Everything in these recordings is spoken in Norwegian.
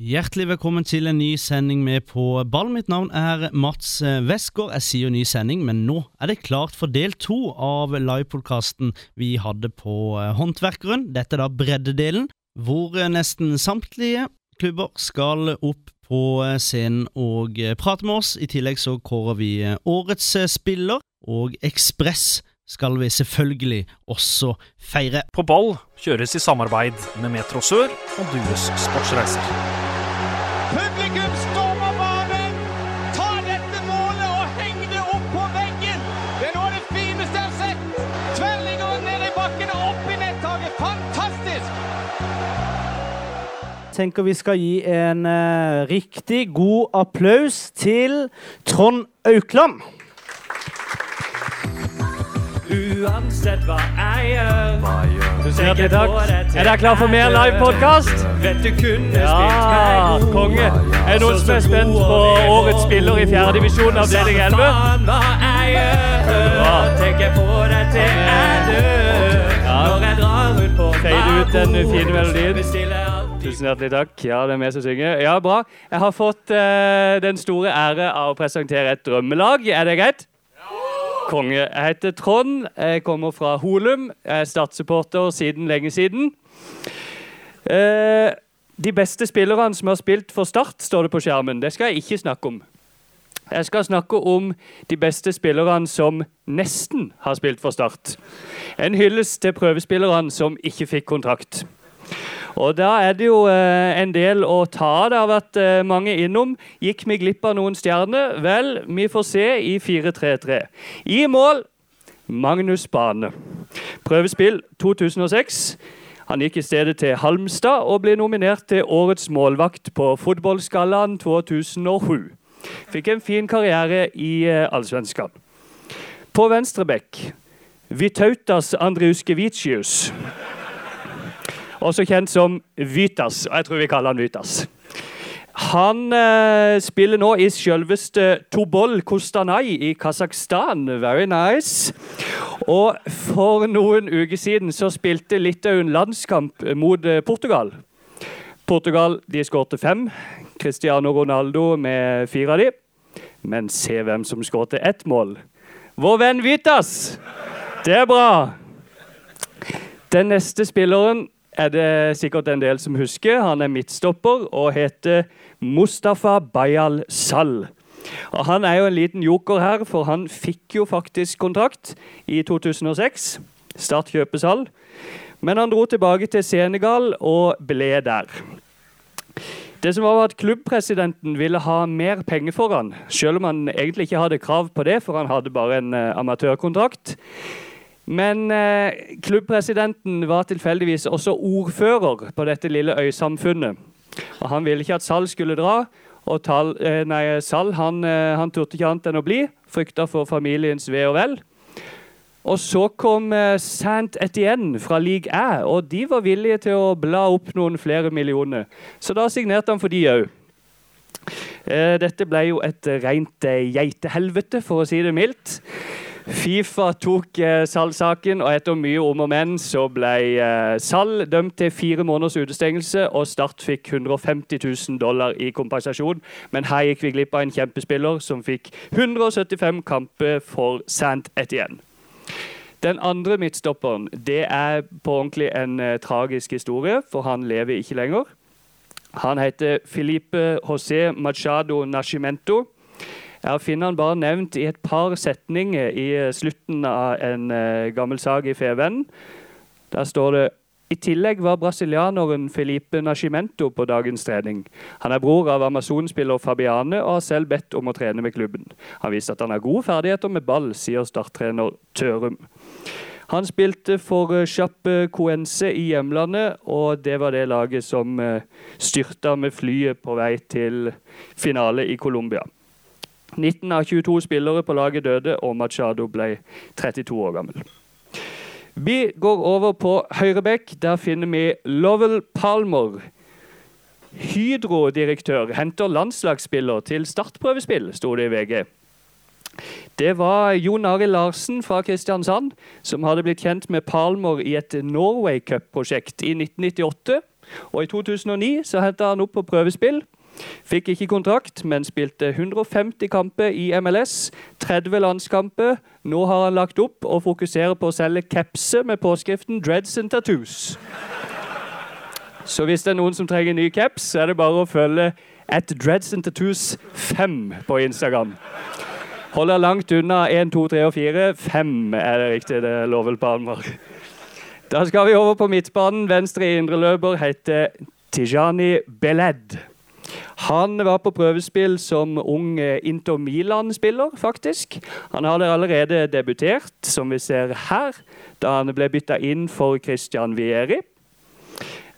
Hjertelig velkommen til en ny sending med På ball. Mitt navn er Mats Westgård. Jeg sier ny sending, men nå er det klart for del to av livepodkasten vi hadde på eh, Håndverkeren. Dette er da breddedelen, hvor eh, nesten samtlige klubber skal opp på eh, scenen og prate med oss. I tillegg så kårer vi årets spiller, og Ekspress skal vi selvfølgelig også feire. På ball kjøres i samarbeid med Metro Sør og Dues Sportsreiser. Publikum stormer banen! Ta dette målet og heng det opp på veggen! Det er noe av det fineste jeg har sett! Tverrliggeren ned i bakken og opp i nettaket. Fantastisk! tenker vi skal gi en uh, riktig god applaus til Trond Aukland. Uansett hva jeg gjør, hva Hjertelig takk. Er dere klar for mer livepodkast? Ja, konge. Er det noen som er spent på årets spiller i fjerdedivisjon avdeling 11? Faen hva jeg gjør, tenker på deg til jeg dør. Når jeg drar ut Fade ut den fine melodien. Tusen hjertelig takk. Ja, det er vi som synger. Ja, bra. Jeg har fått uh, den store ære av å presentere et drømmelag. Er det greit? Konge. Jeg heter Trond. Jeg kommer fra Holum. Jeg er Start-supporter siden lenge siden. Eh, de beste spillerne som har spilt for Start, står det på skjermen. Det skal jeg ikke snakke om. Jeg skal snakke om de beste spillerne som nesten har spilt for Start. En hyllest til prøvespillerne som ikke fikk kontrakt. Og da er det jo eh, en del å ta av. Det har vært eh, mange innom. Gikk vi glipp av noen stjerner? Vel, vi får se i 4-3-3. I mål Magnus Bane. Prøvespill 2006. Han gikk i stedet til Halmstad og ble nominert til Årets målvakt på Fotballskallaen 2007. Fikk en fin karriere i eh, Allsvenskan. På venstre bekk Vitautas Andriuskevicius også kjent som Vytas. og Jeg tror vi kaller han Vytas. Han eh, spiller nå i selveste Tobol Kostanai i Kasakhstan. Very nice. Og for noen uker siden så spilte Litauen landskamp mot eh, Portugal. Portugal de skårte fem. Cristiano Ronaldo med fire av de. Men se hvem som skårte ett mål. Vår venn Vitas! Det er bra. Den neste spilleren er det sikkert en del som husker. Han er midtstopper og heter Mustafa Bayal Sal. Og Han er jo en liten joker her, for han fikk jo faktisk kontrakt i 2006. Start kjøpesal. Men han dro tilbake til Senegal og ble der. Det som var at Klubbpresidenten ville ha mer penger for han, selv om han egentlig ikke hadde krav på det, for han hadde bare en uh, amatørkontrakt. Men eh, klubbpresidenten var tilfeldigvis også ordfører på dette lille øysamfunnet. Og Han ville ikke at Sal skulle dra. Og tal, eh, nei, Sal han, eh, han turte ikke annet enn å bli, frykta for familiens ve og vel. Og så kom eh, Saint Etienne fra league Æ, og de var villige til å bla opp noen flere millioner. Så da signerte han for de òg. Eh, dette ble jo et rent eh, geitehelvete, for å si det mildt. Fifa tok eh, Sal-saken, og etter mye om og men så ble eh, Sal dømt til fire måneders utestengelse, og Start fikk 150 000 dollar i kompensasjon. Men her gikk vi glipp av en kjempespiller som fikk 175 kamper for Sant Etienne. Den andre midtstopperen det er på ordentlig en eh, tragisk historie, for han lever ikke lenger. Han heter Filipe José Machado Nascimento. Jeg finner han bare nevnt i et par setninger i eh, slutten av en eh, gammel sag i Feven. Der står det i tillegg var brasilianeren Felipe Nascimento på dagens trening. Han er bror av Amazon-spiller Fabiane og har selv bedt om å trene med klubben. Han viser at han har gode ferdigheter med ball, sier starttrener Tørum. Han spilte for Chape Coense i hjemlandet, og det var det laget som eh, styrta med flyet på vei til finale i Colombia. 19 av 22 spillere på laget døde, og Machado ble 32 år gammel. Vi går over på høyrebekk. Der finner vi Lovell Palmer. Hydro-direktør henter landslagsspiller til startprøvespill, sto det i VG. Det var Jon Arild Larsen fra Kristiansand som hadde blitt kjent med Palmer i et Norway Cup-prosjekt i 1998. Og i 2009 så henta han opp på prøvespill. Fikk ikke kontrakt, men spilte 150 kamper i MLS. 30 landskamper. Nå har han lagt opp og fokuserer på å selge capser med påskriften 'Dreads and Tattoos'. Så hvis det er noen som trenger ny caps, så er det bare å følge at Dreads and Tattoos 5 på Instagram. Holder langt unna 1, 2, 3 og 4. 5 er det riktig, det lover Palmer. Da skal vi over på midtbanen. Venstre indreløper heter Tijani Beled. Han var på prøvespill som ung eh, Inter Milan-spiller, faktisk. Han hadde allerede debutert, som vi ser her, da han ble bytta inn for Christian Vieri.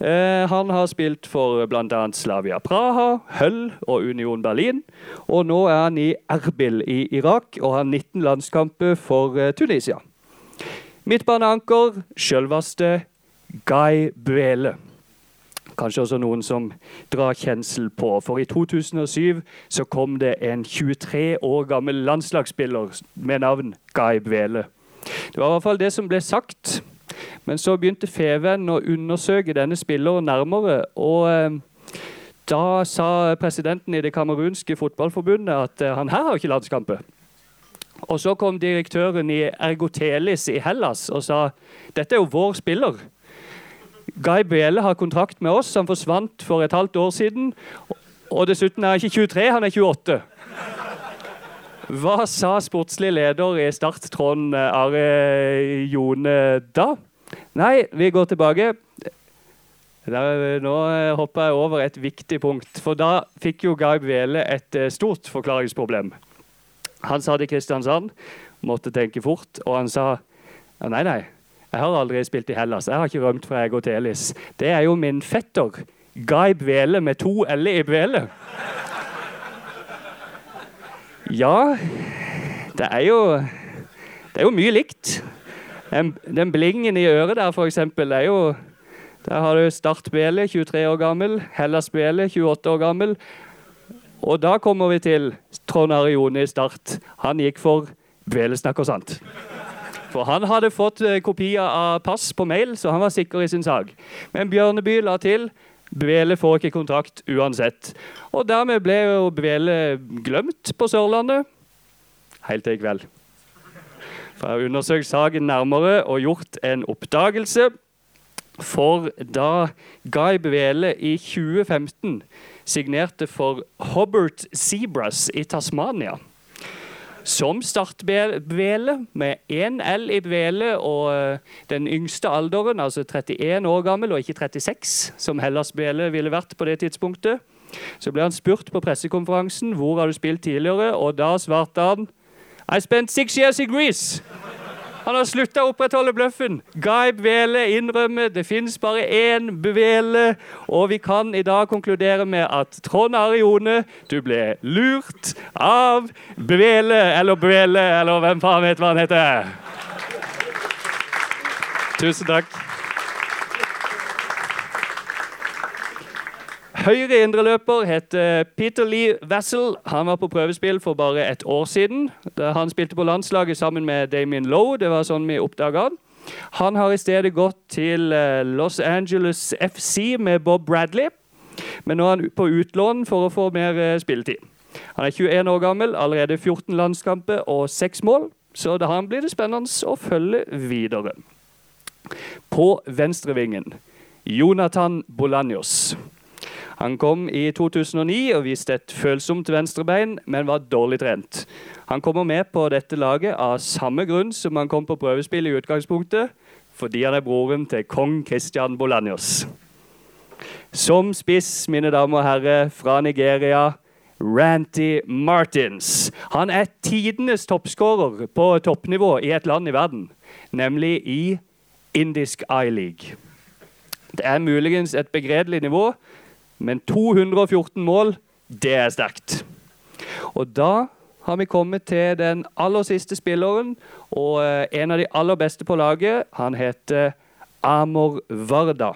Eh, han har spilt for bl.a. Slavia Praha, Høll og Union Berlin. Og nå er han i Erbil i Irak og har 19 landskamper for eh, Tunisia. Midtbaneanker, sjølveste Guy Buele. Kanskje også noen som drar kjensel på. For i 2007 så kom det en 23 år gammel landslagsspiller med navn Guy Bvele. Det var i hvert fall det som ble sagt. Men så begynte Feven å undersøke denne spilleren nærmere. og... Eh, da sa presidenten i det kamerunske fotballforbundet at eh, han her har ikke landskamper. Og så kom direktøren i Ergotelis i Hellas og sa dette er jo vår spiller. Guy Biele har kontrakt med oss. Han forsvant for et halvt år siden. Og dessuten er han ikke 23, han er 28. Hva sa sportslig leder i Start, Trond Are Jone, da? Nei, vi går tilbake. Der, nå hopper jeg over et viktig punkt. For da fikk jo Guy Bele et eh, stort forklaringsproblem. Han sa til Kristiansand, måtte tenke fort, og han sa nei, nei, jeg har aldri spilt i Hellas. Jeg har ikke rømt fra Egotelis. Det er jo min fetter, Guy Bvele med to L i Bvele. Ja, det er jo Det er jo mye likt. Den, den blingen i øret der, for eksempel, er jo Der har du Start Bele, 23 år gammel. Hellas Bele, 28 år gammel. Og da kommer vi til Trond Arione i Start. Han gikk for Bvele snakker sant. For han hadde fått eh, kopier av pass på mail, så han var sikker i sin sak. Men Bjørneby la til Bvele får ikke kontrakt uansett. Og dermed ble jo Bvele glemt på Sørlandet. Helt til i kveld. For jeg har undersøkt saken nærmere og gjort en oppdagelse. For da Guy Bvele i 2015 signerte for Hobart Zebras i Tasmania som startbvele med én L i bvele og eh, den yngste alderen, altså 31 år gammel og ikke 36, som Hellas bvele ville vært på det tidspunktet. Så ble han spurt på pressekonferansen hvor har du spilt tidligere, og da svarte han I spent six years in Greece. Han har slutta å opprettholde bløffen. Guy Bvele innrømmer det fins bare én Bvele. Og vi kan i dag konkludere med at Trond Arione, du ble lurt av Bvele, eller Bvele, eller hvem faen vet hva han heter. Tusen takk. Høyre indreløper heter Peter Lee Wessel. Han var på prøvespill for bare et år siden. Han spilte på landslaget sammen med Damien Lowe. Det var sånn vi oppdaga han. Han har i stedet gått til eh, Los Angeles FC med Bob Bradley. Men nå er han på utlån for å få mer eh, spilletid. Han er 21 år gammel, allerede 14 landskamper og 6 mål. Så da blir det spennende å følge videre. På venstrevingen Jonathan Bolanjos. Han kom i 2009 og viste et følsomt venstrebein, men var dårlig trent. Han kommer med på dette laget av samme grunn som han kom på prøvespill i utgangspunktet, fordi han er broren til kong Christian Bolanjos. Som spiss, mine damer og herrer, fra Nigeria, Ranty Martins. Han er tidenes toppskårer på toppnivå i et land i verden, nemlig i indisk I-league. Det er muligens et begredelig nivå, men 214 mål, det er sterkt. Og da har vi kommet til den aller siste spilleren, og eh, en av de aller beste på laget. Han heter Amor Varda.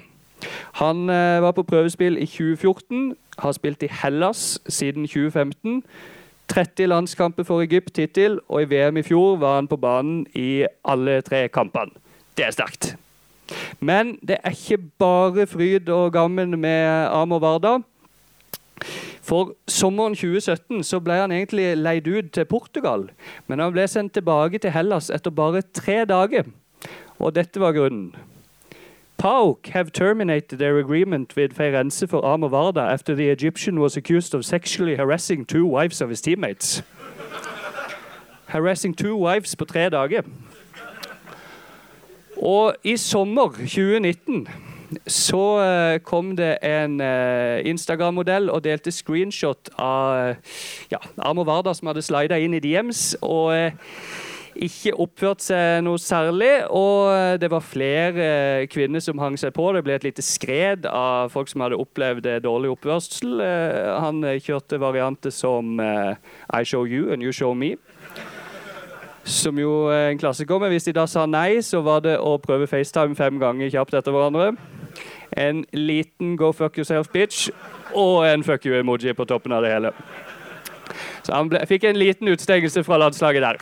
Han eh, var på prøvespill i 2014, har spilt i Hellas siden 2015. 30 landskamper for Egypt hittil, og i VM i fjor var han på banen i alle tre kampene. Det er sterkt. Men det er ikke bare fryd og gammen med Amor Varda. For sommeren 2017 så ble han egentlig leid ut til Portugal. Men han ble sendt tilbake til Hellas etter bare tre dager. Og dette var grunnen. PAOK have terminated their agreement with Feirense for Amor Varda after the Egyptian was accused of sexually harassing two wives of his teammates. Harassing two wives på tre dager. Og i sommer 2019 så eh, kom det en eh, Instagram-modell og delte screenshot av eh, ja, Amor Varda som hadde slida inn i DMs. og ikke oppført seg noe særlig. Og det var flere kvinner som hang seg på. Det ble et lite skred av folk som hadde opplevd dårlig oppførsel. Han kjørte varianter som I show you and you show me. Som jo er en klassiker. Men hvis de da sa nei, så var det å prøve FaceTime fem ganger kjapt etter hverandre. En liten go fuck yourself bitch og en fuck you-emoji på toppen av det hele. Så han ble, fikk en liten utstengelse fra landslaget der.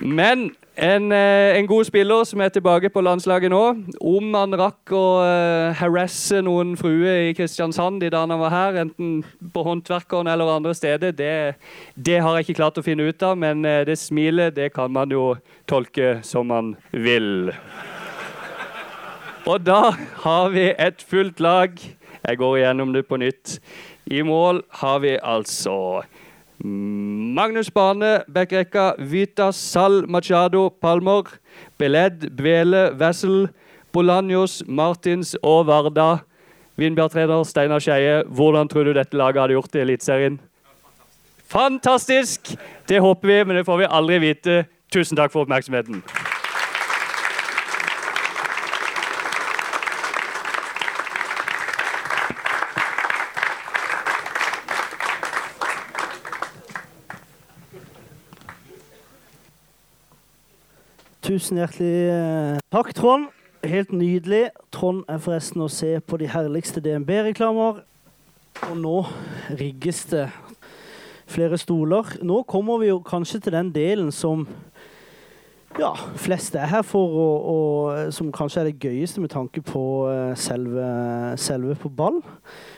Men en, eh, en god spiller som er tilbake på landslaget nå. Om han rakk å uh, harasse noen fruer i Kristiansand i dag han var her, enten på Håndverkeren eller andre steder, det, det har jeg ikke klart å finne ut av. Men eh, det smilet det kan man jo tolke som man vil. Og da har vi et fullt lag. Jeg går igjennom det på nytt. I mål har vi altså Magnus Bane, backrekka. Vitas, Sal, Machado, Palmer. Beled, Bvele, Wessel. Bolanjos, Martins og Varda. Vindbjartrener Steinar Skeie, hvordan tror du dette laget hadde gjort i Eliteserien? Fantastisk! Det håper vi, men det får vi aldri vite. Tusen takk for oppmerksomheten. Tusen hjertelig eh, takk, Trond. Helt nydelig. Trond er forresten å se på de herligste DNB-reklamer. Og nå rigges det flere stoler. Nå kommer vi jo kanskje til den delen som ja, flest er her for, og, og som kanskje er det gøyeste med tanke på eh, selve, selve på ball.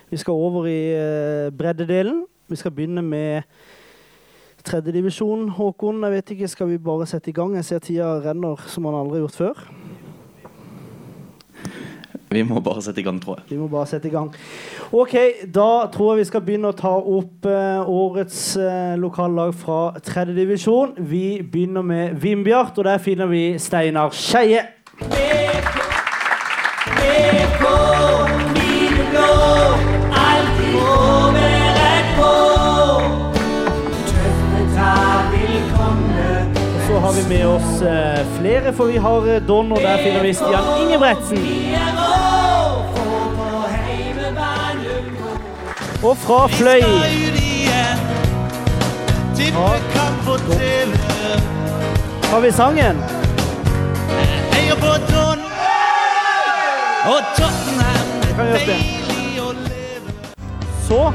Vi skal over i eh, breddedelen. Vi skal begynne med tredjedivisjon, Håkon. Jeg vet ikke, Skal vi bare sette i gang? Jeg ser tida renner som han aldri har gjort før. Vi må bare sette i gang, tror jeg. Vi må bare sette i gang. Ok, Da tror jeg vi skal begynne å ta opp eh, årets eh, lokallag fra tredjedivisjon. Vi begynner med Vindbjart, og der finner vi Steinar Skeie. Vi med oss eh, flere, for vi har eh, Don, og der finner vi Stian Ingebretsen. Og fra Fløy. Har vi sangen. Så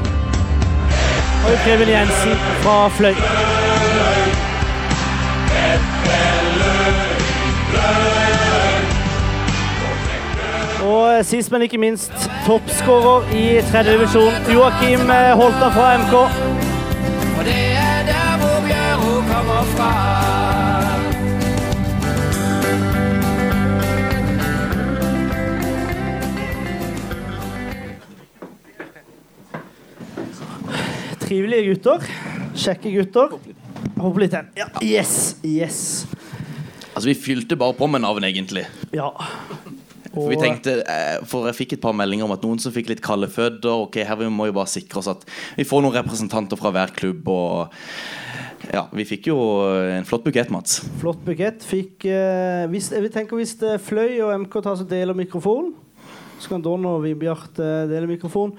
har vi Preben Jensen fra Fløy. Og sist, men ikke minst, toppskårer i tredje divisjon, Joakim eh, Holta fra MK. Og det er der hvor Bjørro kommer fra. Trivelige gutter. Kjekke gutter. Hopp litt hen. Ja, yes, yes. Altså, Vi fylte bare på med navn, egentlig. Ja. For vi tenkte, eh, for jeg fikk et par meldinger om at noen som fikk litt kalde føtter. Ok, her vi må vi bare sikre oss at vi får noen representanter fra hver klubb. Og ja, vi fikk jo en flott bukett, Mats. Flott bukett. Fikk eh, hvis, Jeg tenker hvis det Fløy og MK tar seg del av mikrofonen, så kan Don og Vibjart eh, dele mikrofonen.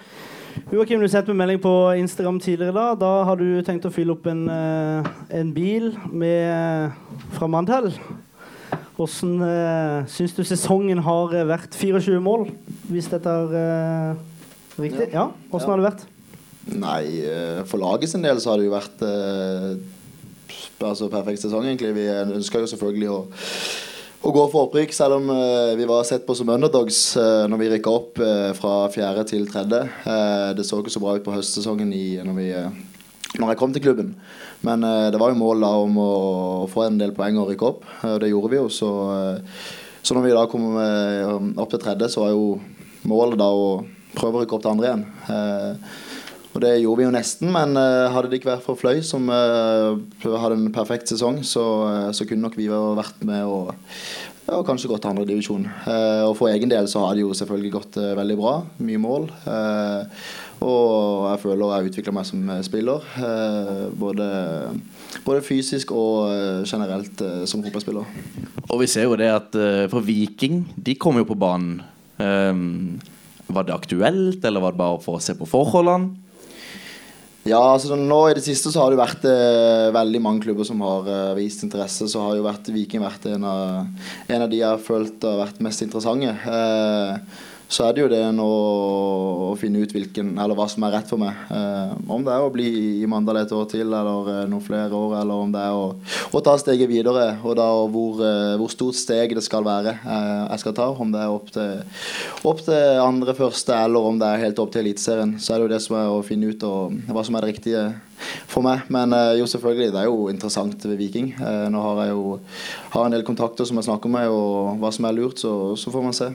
Joakim, du sendte meg melding på Instagram tidligere da. Da har du tenkt å fylle opp en, eh, en bil med, fra Mandel. Hvordan uh, syns du sesongen har eh, vært? 24 mål, hvis dette er eh, riktig? Ja. Hvordan Ja. har det vært? Nei, eh, for laget sin del så har det jo vært eh, altså, perfekt sesong, egentlig. Vi ønska jo selvfølgelig å å gå for opprykk, selv om uh, vi var sett på som underdogs uh, når vi rykka opp uh, fra fjerde til tredje. Uh, det så ikke så bra ut på høstsesongen i, når, vi, eh, når jeg kom til klubben. Men eh, det var jo mål da om å, få en del poeng og rykke opp, eh, og det gjorde vi jo. Så, eh, så når vi da kom eh, opp til tredje, så var jo målet da å prøve å rykke opp til andre igjen. Og det gjorde vi jo nesten, men hadde det ikke vært for Fløy, som hadde en perfekt sesong, så, så kunne nok vi vært med og, og kanskje gått til andredivisjon. Uh, og for egen del så har det jo selvfølgelig gått veldig bra. Mye mål. Og jeg føler jeg har utvikla meg som eh, spiller. eh, både, både fysisk og eh, generelt som fotballspiller. Og vi ser jo det at for Viking, de kom jo på banen. Ehm, var det aktuelt, eller var det bare for å se på forholdene? Ja, altså nå I det siste så har det jo vært eh, veldig mange klubber som har eh, vist interesse. Så har jo vært Viking vært en av, en av de jeg har følt har vært mest interessante. Eh, så er det jo det å finne ut hvilken, eller hva som er rett for meg. Eh, om det er å bli i Mandal et år til, eller eh, noen flere år, eller om det er å, å ta steget videre. Og da og hvor, eh, hvor stort steg det skal være eh, jeg skal ta. Om det er opp til, opp til andre, første, eller om det er helt opp til Eliteserien. Så er det jo det som er å finne ut og, hva som er det riktige for meg. Men eh, jo selvfølgelig, det er jo interessant ved Viking. Nå har jeg jo har en del kontakter som jeg snakker med, og hva som er lurt, så, så får man se.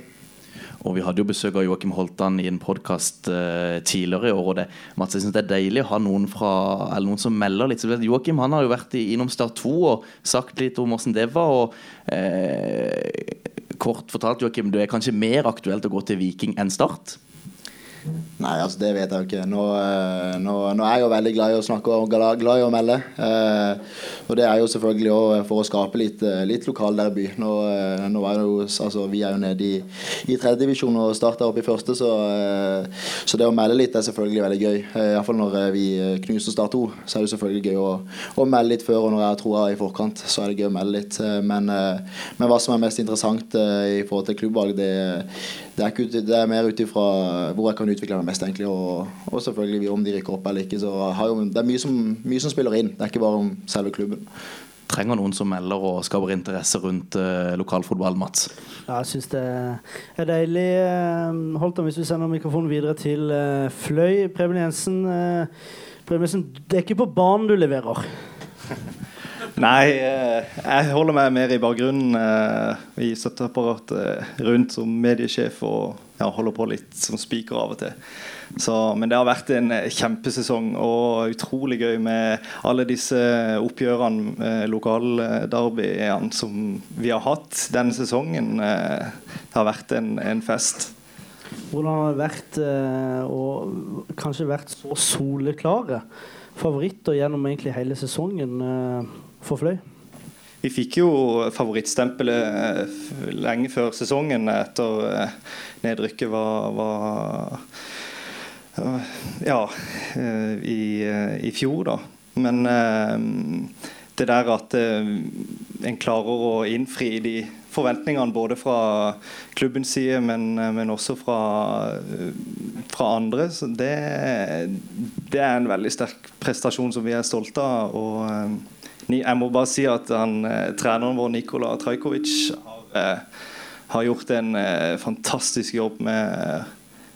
Og vi hadde jo besøk av Joakim Holtan i en podkast uh, tidligere i år. Og det, Mats, jeg synes det er deilig å ha noen, fra, eller noen som melder litt. Joakim han har jo vært i, innom Start 2 og sagt litt om hvordan det var. og uh, Kort fortalt, Joakim, du er kanskje mer aktuelt å gå til Viking enn Start? Nei, altså det vet jeg jo ikke. Nå, eh, nå, nå er jeg jo veldig glad i å snakke og glad, i å melde. Eh, og det er jo selvfølgelig også for å skape litt, litt lokal derby. Nå, eh, nå er jo, altså, vi er jo nede i, i tredjedivisjon og starter opp i første, så, eh, så det å melde litt er selvfølgelig veldig gøy. Eh, Iallfall når eh, vi knuser Start 2, så er det selvfølgelig gøy å, å melde litt før. Og når jeg har troa i forkant, så er det gøy å melde litt. Eh, Men, eh, men hva som er mest interessant eh, i forhold til klubbvalg, det, det, er, ikke, ut- det er mer ut ifra hvor jeg kan utvikle meg mest, egentlig. Og, og selvfølgelig om de rykker opp eller ikke. Så har jo, det er mye som, mye som spiller inn. Det er ikke bare om selve klubben. Trenger noen som melder og skaper interesse rundt eh, lokalfotball, Mats? Ja, jeg syns det er deilig. eh, Holtan, hvis vi sender mikrofonen videre til eh, Fløy. Preben Jensen, eh, Preben Jensen, det er ikke på banen du leverer. Nei, eh, jeg holder meg mer i bakgrunnen eh, i støtteapparatet rundt som mediesjef og ja, holder på litt som spiker av og til. Så, men det har vært en eh, kjempesesong og utrolig gøy med alle disse oppgjørene, eh, lokalderbyene som vi har hatt denne sesongen. Eh, det har vært en, en fest. Hvordan har det vært å kanskje vært så soleklare favoritter gjennom egentlig hele sesongen eh, for Fløy? Vi fikk jo favorittstempelet eh, lenge før sesongen etter eh, nedrykket var, var eh, Ja, i, i fjor, da. Men det der at en klarer å innfri de forventningene både fra klubbens side, men, men også fra, fra andre, det, det er en veldig sterk prestasjon som vi er stolte av. og Jeg må bare si at han, eh, treneren vår Nikola Trajkovic har, eh, har gjort en eh, fantastisk jobb med,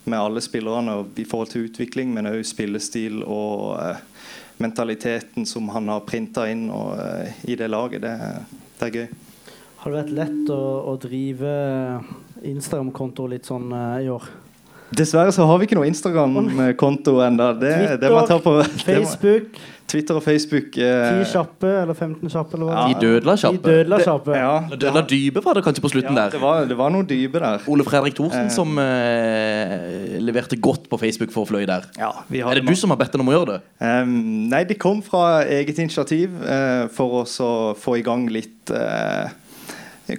med alle spillerne i forhold til utvikling, men òg spillestil og mentaliteten som han har printa inn og, i det laget. Det, det er gøy. Har det vært lett å, å drive Instagram-konto litt sånn i år? Dessverre så har vi ikke noe Instagram-konto ennå. Det, det det må- Facebook, Twitter og Facebook. eh, 10 kjappe eller 15 kjappe? Eller hva? De dødla kjappe. kjappe. dødla kjappe. Ja, Dødla dype var det kanskje på slutten ja, der. det, var, det var noe dype der. Ole Fredrik Thorsen Eh. som eh, leverte godt på Facebook for Fløy der. Ja, vi Er det du som har bedt dem om å gjøre det? Um, nei, det kom fra eget initiativ uh, for oss å få i gang litt uh,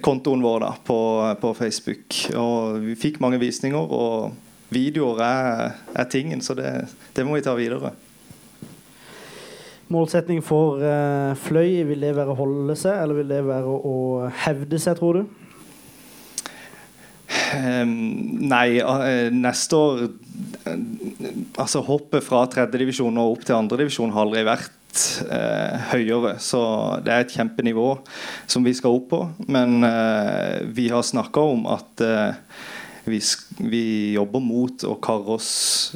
kontoen vår da, på, på Facebook. Og vi fikk mange visninger, og videoer er, er tingen, så det, det må vi ta videre. Målsetning for uh, Fløy, vil det være å holde seg, eller vil det være å hevde seg, tror du? Um, nei, uh, neste år uh, Altså hoppet fra tredjedivisjon og opp til andredivisjon har aldri vært høyere. Så det er et kjempenivå som vi skal opp på. Men vi har snakka om at eh, vi, vi jobber mot å karre oss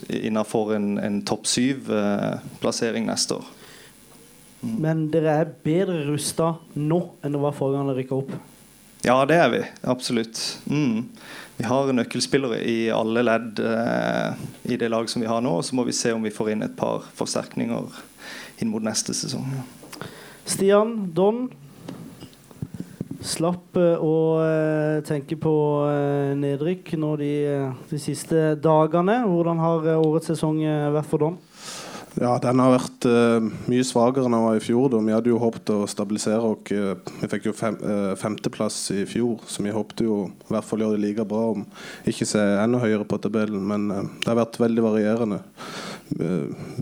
innenfor en, en topp syv-plassering neste år. Men dere er bedre rusta nå enn det var forrige gang dere rykka opp. Ja, det er vi. Absolutt. Mm. Vi har nøkkelspillere i alle ledd eh, i det laget som vi har nå. og Så må vi se om vi får inn et par forsterkninger inn mot neste sesong. Ja. Stian, Don. Slapp eh, å eh, tenke på eh, nedrykk nå de, de siste dagene. Hvordan har årets sesong vært for Don? Ja, den har vært uh, mye svakere enn den var i fjor. Da. Vi hadde jo håpet å stabilisere oss. vi fikk jo fem, uh, femteplass i fjor, så vi håpte jo i hvert fall gjøre det like bra, om ikke se enda høyere på tabellen. Men uh, det har vært veldig varierende.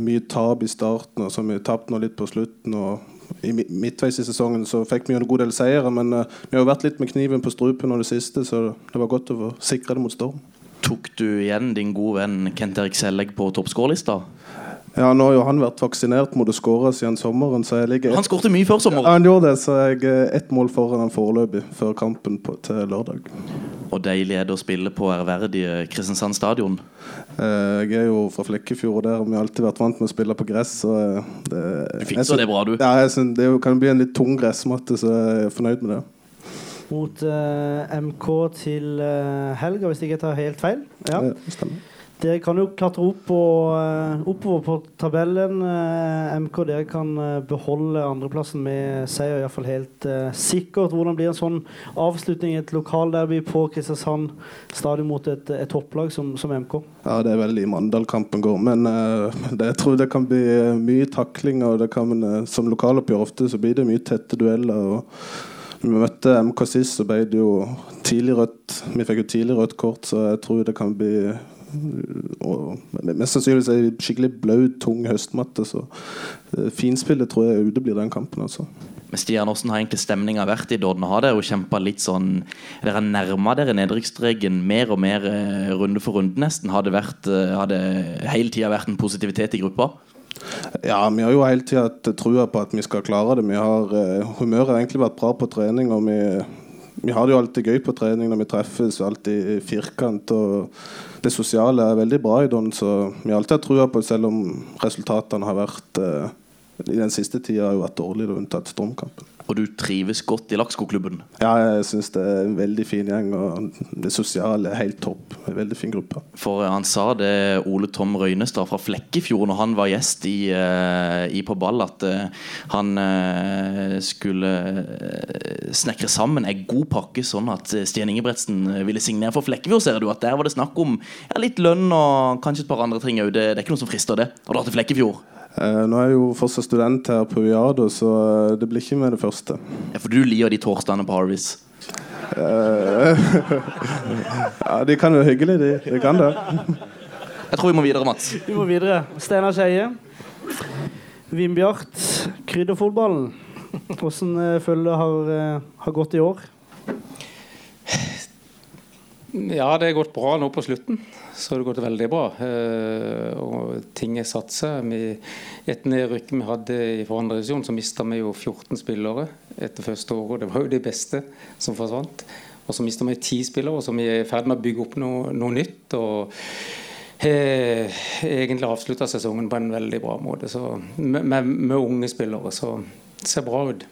Mye tap i starten, og så har vi tapt nå litt på slutten. og i Midtveis i sesongen så fikk vi jo en god del seire, men eh, vi har jo vært litt med kniven på strupen nå det siste, så det var godt å sikre det mot Storm. Tok du igjen din gode venn Kent Erik Sellegg på toppskårlista? Ja, nå har jo han vært vaksinert mot å skåre siden sommeren, så jeg ligger Han skårte mye før sommeren? Ja, han gjorde det, så jeg er ett mål foran han foreløpig før kampen på, til lørdag. Og deilig er det å spille på ærverdige Kristiansand stadion. Eh, jeg er jo fra Flekkefjord, og der har vi alltid vært vant med å spille på gress. Så eh, det, Du fikser det bra, du. Ja, jeg synes, det kan bli en litt tung gressmatte, så jeg er fornøyd med det. Mot uh, MK til uh, helga, hvis jeg ikke tar helt feil. Ja. Ja, det stemmer. Dere kan jo klatre opp på, eh, oppover på tabellen. eh, MK dere kan eh, beholde andreplassen med seier, iallfall helt sikkert. Hvordan blir en sånn avslutning i et lokalderby på Kristiansand stadion mot et, et topplag som, som MK? Ja, det er veldig Mandal-kampen går. Men det, jeg tror det kan bli mye takling. Og det kan, som lokaloppgjør ofte så blir det mye tette dueller. Og vi møtte MK sist, så ble det jo tidlig rødt. Vi fikk jo tidlig rødt kort, så jeg tror det kan bli og, Mest sannsynligvis ei skikkelig blaut, tung høstmatte. Så eh, finspillet tror jeg uteblir den kampen. altså. Men Stian, hvordan har egentlig stemninga vært i Dodden? Har dere kjempa litt sånn Dere har nærma dere nedrykksstreken mer og mer eh, runde for runde, nesten? Har det, vært, eh, har det hele tida vært en positivitet i gruppa? Ja, vi har jo hele tida hatt trua på at vi skal klare det. Vi har, humøret har egentlig vært bra på trening. og vi, vi har det jo alltid gøy på trening når vi treffes, alltid firkant. og Det sosiale er veldig bra i Don, så vi har alltid hatt trua på selv om resultatene har vært eh, i den siste tida har jo vært dårlige, unntatt Stormkampen. Og du trives godt i Lakskoklubben? Ja, jeg syns det er en veldig fin gjeng, og det sosiale er helt topp. En veldig fin gruppe. For eh, han sa det, Ole Tom Røynestad fra Flekkefjord, når han var gjest i, eh, i På ball, at eh, han skulle snekre sammen en god pakke, sånn at Stian Ingebretsen ville signere for Flekkefjord. Ser du at Der var det snakk om ja, litt lønn og kanskje et par andre ting òg. Det, det er ikke noe som frister, det. Har du hatt til Flekkefjord? Eh, nå er jeg jo fortsatt student her på UiA, så eh, det blir ikke med det første. Ja, For du liker de torsdagene på Harvis? Eh, ja, de kan jo hyggelig, de. De kan det. Jeg tror vi må videre, Mats. Vi må videre. Steinar Skeie. Vindbjart, krydderfotballen. Hvordan føler du har, eh, har gått i år? Ja, det har gått bra nå på slutten. Så har det gått veldig bra. Eh, og ting er satt seg. et nedrykk vi hadde i forandre divisjon, så mista vi jo 14 spillere etter første året. Det var jo de beste som forsvant. Og så mista vi 10 spillere, så vi er i ferd med å bygge opp noe, noe nytt. og har egentlig avslutta sesongen på en veldig bra måte. Så, med, med, med unge spillere. Så det ser bra ut.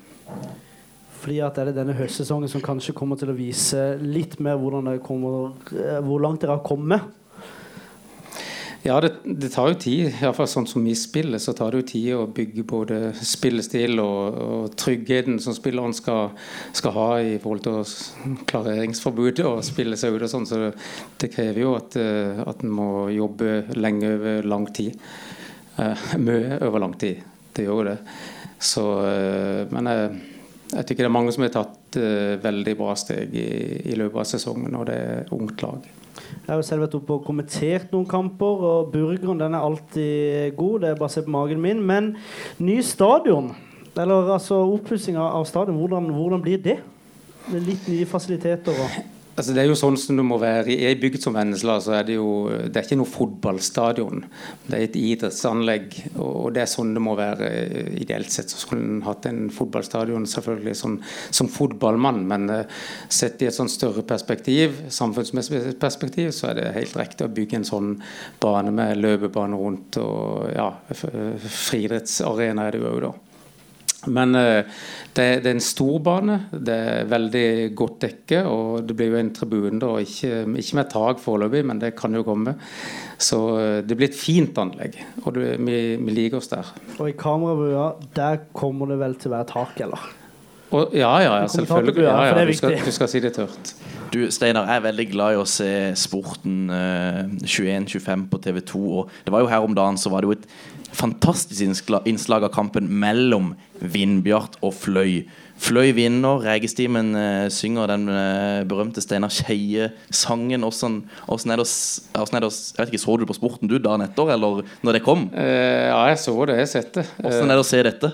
Fordi at er det denne høstsesongen som kanskje kommer til å vise litt mer kommer, eh, hvor langt dere har kommet? Ja, det, det tar jo tid. Iallfall sånn som vi spiller, så tar det jo tid å bygge både spillestil og, og tryggheten som spilleren skal, skal, ha i forhold til klareringsforbudet klareringsforbud og spille seg ut og sånn. Så det, det krever jo at, eh, at en må jobbe lenge over lang tid. Eh, mye over lang tid. Det gjør jo det. Så, eh, men jeg, jeg tykker det er mange som har tatt uh, veldig bra steg i, i løpet av sesongen, og det er ungt lag. Jeg har jo selv vært oppe og kommentert noen kamper, og burgeren den er alltid god. Det er bare å se på magen min. Men ny stadion, eller altså oppussing av stadion, hvordan, hvordan blir det? Med litt nye fasiliteter og Altså Det er jo sånn som det må være. I bygd som Vennesla så er det jo Det er ikke noe fotballstadion. Det er et idrettsanlegg, og det er sånn det må være. Ideelt sett så skulle en hatt en fotballstadion selvfølgelig som, som fotballmann, men uh, sett i et sånn større perspektiv, samfunnsmessig perspektiv, så er det helt riktig å bygge en sånn bane med løpebane rundt, og ja, friidrettsarena er det jo òg, da. Men uh, det, det, er en stor bane. Det er veldig godt dekke. Og det blir jo en tribune, da, ikke, ikke med tak foreløpig, men det kan jo komme. Så uh, det blir et fint anlegg. Og det, vi, vi, liker oss der. Og i kamerabua, der kommer det vel til å være tak, eller? Og, ja, ja, ja selvfølgelig. Ja, ja, du, skal, du, skal, si det tørt. Du, Steinar, jeg er veldig glad i å se Sporten uh, 21-25 på TV 2. Og det var jo her om dagen så var det jo et fantastisk innslag av kampen mellom Vindbjart og Fløy. Fløy vinner, Regestimen uh, synger den uh, berømte Steinar Skeie-sangen. Hvordan, hvordan, er det, hvordan er det, jeg vet ikke, Så du på Sporten du dagen etter, eller når det kom? Uh, ja, jeg så det. Jeg har sett det. Hvordan er det å se dette?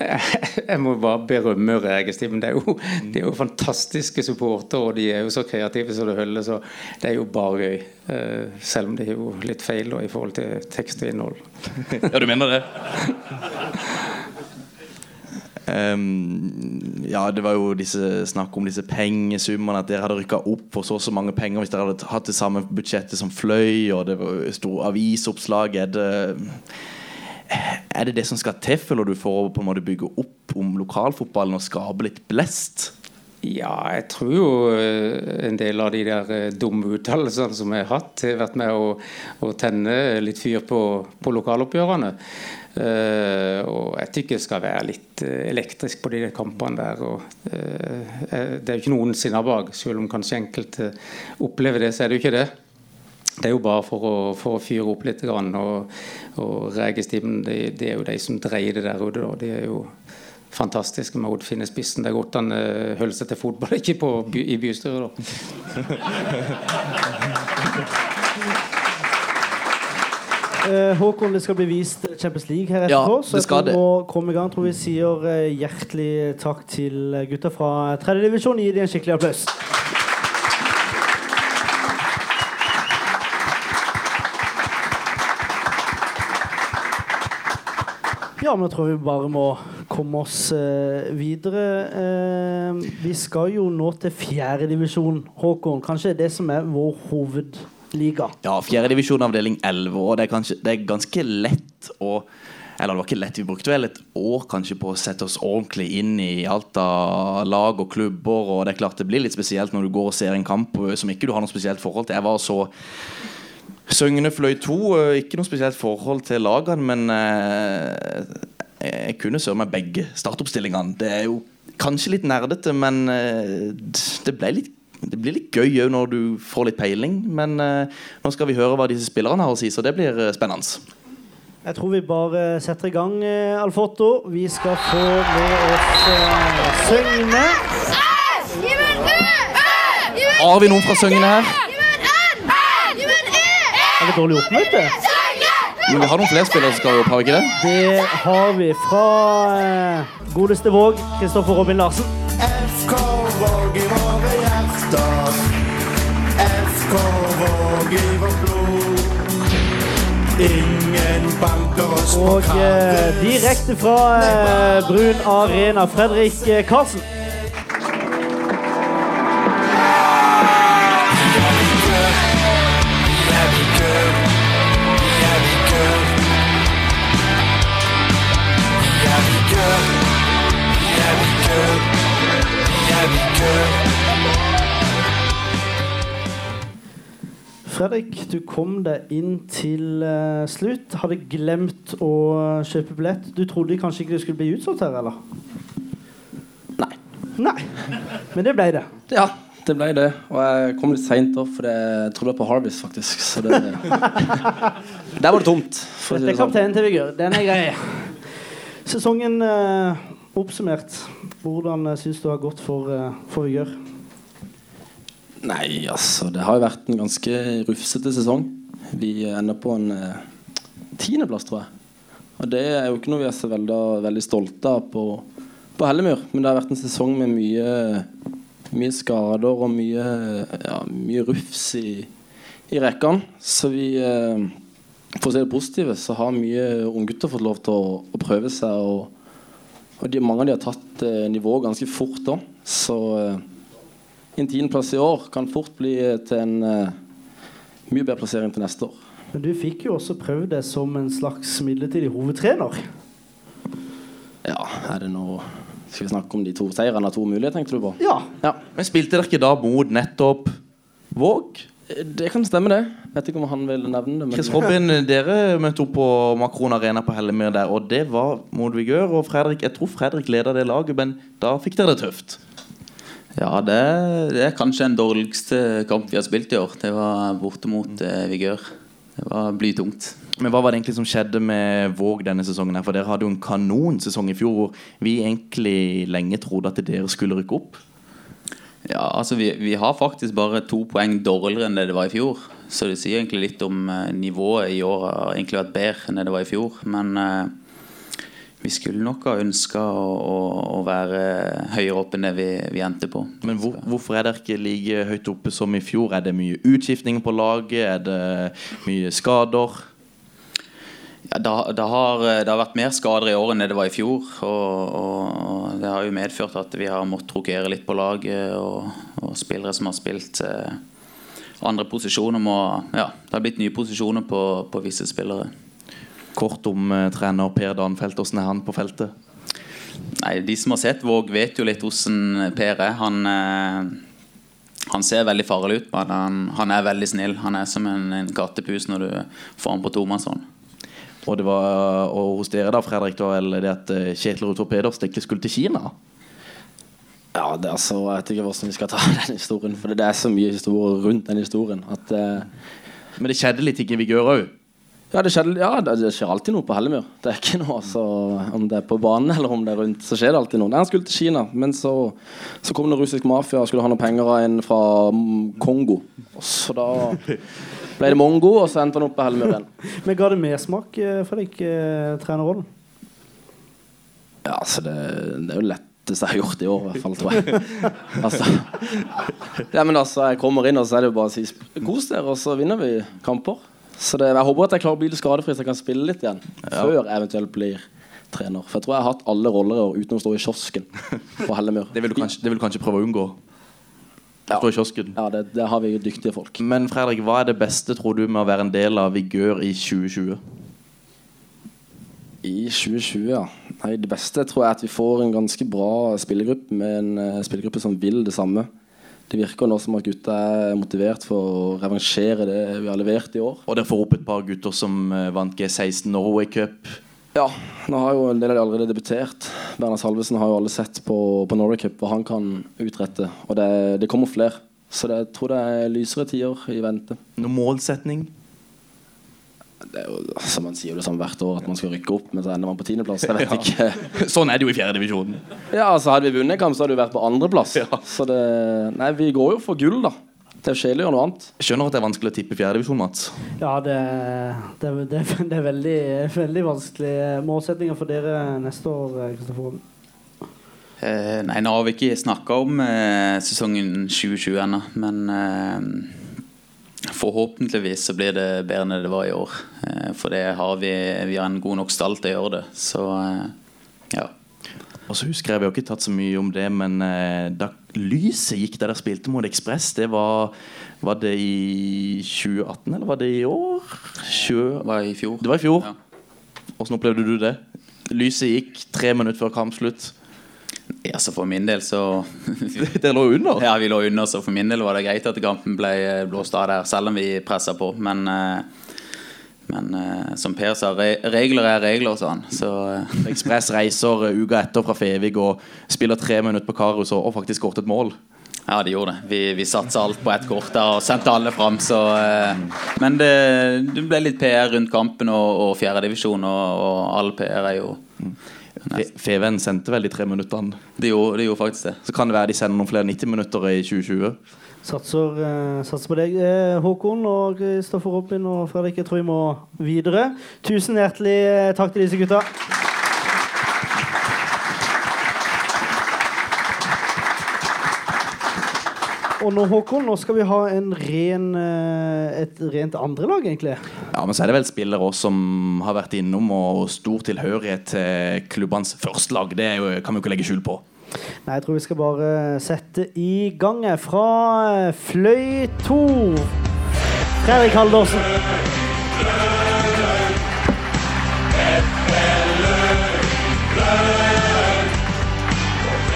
Jeg må bare berømme Regestimen. Det er jo, de er jo fantastiske supportere, og de er jo så kreative som det holder. Så det er jo bare gøy. Selv om det er jo litt feil da, i forhold til tekst og innhold. Ja, du mener det? Um, ja, det var jo disse snakk om disse pengesummene. At dere hadde rykka opp for så og så mange penger hvis dere hadde hatt det samme budsjettet som Fløy. Og det var stor avisoppslag. Er det, er det det som skal til, føler du, for å på en måte bygge opp om lokalfotballen og skape litt blest? Ja, jeg tror jo eh, en del av de der eh, dumme uttalelsene som jeg har hatt, har vært med å, å tenne litt fyr på, på lokaloppgjørene. Uh, og jeg tykker det skal være litt elektrisk på de kampene der. Og, uh, det er jo ikke noen sinner bak, selv om kanskje enkelte opplever det, så er det jo ikke det. Det er jo bare for å, for å fyre opp litt. Grann, og, og Regestimen det, det, er jo de som dreier det der ute. Det De er jo fantastiske med Odd Finne spissen. Det er godt han holder seg til fotball, ikke på, i bystyret, da. Uh, Håkon, det skal bli vist Champions League her etterpå. Ja, så jeg må komme i gang. tror vi sier uh, hjertelig takk til gutta fra tredjedivisjon. Gi dem en skikkelig applaus. Ja, men jeg tror vi bare må komme oss uh, videre. Uh, vi skal jo nå til fjerdedivisjon, Håkon. Kanskje det som er vår hovedliga? Ja, fjerdedivisjon avdeling 11. Og det er, kanskje, det er ganske lett å eller det var ikke lett, vi brukte vel et år kanskje på å sette oss ordentlig inn i alt av lag og klubber. Og det er klart det blir litt spesielt når du går og ser en kamp som ikke du har noe spesielt forhold til. Jeg var så Søgne fløy to. Ikke noe spesielt forhold til lagene, men eh, jeg kunne søren meg begge startoppstillingene. Det er jo kanskje litt nerdete, men eh, det ble litt det blir litt gøy òg når du får litt peiling, men nå skal vi høre hva disse spillerne har å si, så det blir spennende. Jeg tror vi bare setter i gang, Alfotto. Vi skal få med oss Søgne. Har vi noen fra Søgne her? Er det vet du. Men vi har noen flere spillere som skal opp, har vi ikke det? Det har vi fra godeste Våg, Kristoffer Robin Larsen. FK Våg i våre hjerter. FK Våg i vårt blod. Ingen banker oss på Og eh, direkte fra eh, Brun Arena, Fredrik eh, Karlsen. Fredrik, du kom deg inn til uh, slutt. Hadde glemt å kjøpe billett. Du trodde kanskje ikke det skulle bli utsolgt her, eller? Nei. Nei. Men det ble det. Ja, det ble det. Og jeg kom litt seint opp, for jeg trodde på Harvest, faktisk. Så det Der var det tomt. Dette er sånn. kapteinen til Vigør. Den er grei. Sesongen uh, oppsummert. Hvordan uh, syns du har gått for, uh, for Vigør? Nei, altså Det har jo vært en ganske rufsete sesong. Vi ender på en eh, tiendeplass, tror jeg. Og det er jo ikke noe vi er så veldig, veldig stolte av på, på Hellemyr. Men det har vært en sesong med mye mye skader og mye, ja, mye rufs i, i rekkene. Så vi eh, For å si det positive, så har mye unggutter fått lov til å, å prøve seg. Og, og de, mange av de har tatt eh, nivået ganske fort da. Så eh, en tiendeplass i år kan fort bli til en eh, mye bedre plassering til neste år. Men du fikk jo også prøvd deg som en slags midlertidig hovedtrener. Ja, er det noe Skal vi snakke om de to seirene av to muligheter, tenkte du på? Ja. Men spilte dere ikke da mot nettopp Våg? Det kan stemme, det. Vet ikke om han vil nevne det. men- Chris Robin, dere møtte opp på Makron Arena på Hellemyr der, og det var mot Vigør. Og Fredrik, jeg tror Fredrik leda det laget, men da fikk dere det tøft. Ja, det, det er kanskje den dårligste kamp vi har spilt i år. Det var borte mot eh, Vigør. Det var blytungt. Men hva var det egentlig som skjedde med Våg denne sesongen? her? For dere hadde jo en kanonsesong i fjor hvor vi egentlig lenge trodde at dere skulle rykke opp. Ja, altså vi, vi har faktisk bare to poeng dårligere enn det det var i fjor. Så det sier egentlig litt om eh, nivået i år har egentlig vært bedre enn det det var i fjor. Men eh, vi skulle nok ha ønska å, å, å være høyere oppe enn det vi, vi endte på. Men hvor, hvorfor er dere ikke like høyt oppe som i fjor? Er det mye utskiftninger på laget? Er det mye skader? Ja, det, det, har, det har vært mer skader i år enn det det var i fjor. Og, og, og det har jo medført at vi har måttet rokere litt på laget. Og, og spillere som har spilt eh, andre posisjoner må Ja, det har blitt nye posisjoner på, på visse spillere. Kort om eh, trener Per Danfelt. Hvordan er han på feltet? Nei, De som har sett Våg, vet jo litt hvordan Per er. Han, eh, han ser veldig farlig ut, men han, han er veldig snill. Han er som en, en kattepus når du får han på tomannshånd. Og det var og hos dere, da, Fredrik, da, eller det at eh, Kjetil Rutor Pedersen ikke skulle til Kina? Ja, det er altså, Jeg vet ikke hvordan vi skal ta den historien, for det er så mye historier rundt den historien. At, eh, Men det skjedde litt ikke i Vigør òg? Ja, det, skjer, ja det, skjer alltid noe på Hellemyr. Det er ikke noe så, Om det er på banen eller om det er rundt, så skjer det alltid noe. Nei, Han skulle til Kina, men så, så kom det russisk mafia og skulle ha noen penger av en fra Kongo. Så da ble det mongo, og så endte han opp på Hellemyr igjen. Men ga det mersmak eh, for deg, eh, trenerrollen? Ja, altså det, det er jo letteste jeg har gjort i år, i hvert fall, tror jeg. altså, ja, men altså, jeg kommer inn, og så er det jo bare å si kos dere, og så vinner vi kamper. Så det, jeg håper at jeg klarer å bli litt skadefri, så jeg kan spille litt igjen. Ja. Før jeg eventuelt blir trener. For jeg tror jeg har hatt alle roller i år uten å stå i kiosken på Hellemyr. Det vil du kanskje, det vil du kanskje prøve å unngå? Stå i kiosken? Ja, det, det har vi dyktige folk. Men Fredrik, hva er det beste, tror du, med å være en del av Vigør i 2020? I 2020, ja. Nei, det beste tror jeg er at vi får en ganske bra spillergruppe med en uh, spillergruppe som vil det samme. Det virker nå som at gutta er motivert for å revansjere det vi har levert i år. Og dere får opp et par gutter som eh, vant G16 Norway Cup. Ja, nå har jo en del av de allerede debutert. Bernhard Salvesen har jo alle sett på, på Norway Cup hva han kan utrette. Og det, det kommer flere. Så det, jeg tror det er lysere tider i vente. Noen målsetning? Det er jo som man sier det sånn hvert år at man skal rykke opp, men så ender man på tiendeplass. Jeg vet Ja. ikke. Sånn er det jo i fjerdedivisjonen. Ja, altså Hadde vi vunnet en kamp, så hadde vi vært på andreplass. Så det Nei, vi går jo for gull, da. Det er jo kjedelig å gjøre noe annet. Skjønner at det er vanskelig å tippe fjerdedivisjon, Mats. Ja, det, det, det, det er veldig, veldig vanskelig. Målsetninger for dere neste år, Kristoffer? Eh, nei, nå har vi ikke snakka om eh, sesongen 2020 ennå, men eh, forhåpentligvis så blir det bedre enn det var i år. Eh, for det har vi, vi har en god nok stall til å gjøre det. Så eh, ja. Og så husker jeg, Vi har ikke tatt så mye om det, men eh, da lyset gikk da dere spilte mot Ekspress, det var Var det i 2018, eller var det i år? 20... Det var i fjor. Det var i fjor? Åssen opplevde du det? Lyset gikk tre minutter før kampslutt. Ja, så for min del så Dere lå under? Ja, vi lå under, så for min del var det greit at kampen ble blåst av der, selv om vi pressa på. Men, eh, men eh, som Per sa, regler er regler, sa han. Så eh, Ekspress reiser eh, uka etter fra Fevik og spiller tre minutter på Karus og, faktisk skåret et mål. Ja, det gjorde det. Vi, vi satsa alt på ett kort der og sendte alle fram. Så, eh, men det, det ble litt PR rundt kampen og, og fjerdedivisjon, og, og all PR er jo Fe- Feven sendte vel de tre minuttene. Det gjorde, de gjorde faktisk det. Så kan det være de sender noen flere 90 minutter i 2020. Satser, eh, satser på deg, eh, Håkon og Kristoffer Robin og Fredrik. Jeg tror vi må videre. Tusen hjertelig eh, takk til disse gutta. Og nå, Håkon, nå skal vi ha en ren, eh, et rent andrelag, egentlig. Ja, men så er det vel spillere også som har vært innom og stor tilhørighet til klubbenes førstelag. Det jo, kan vi jo ikke legge skjul på. Nei, jeg tror vi skal bare sette i gang fra eh, Fløy 2. Fredrik Haldorsen.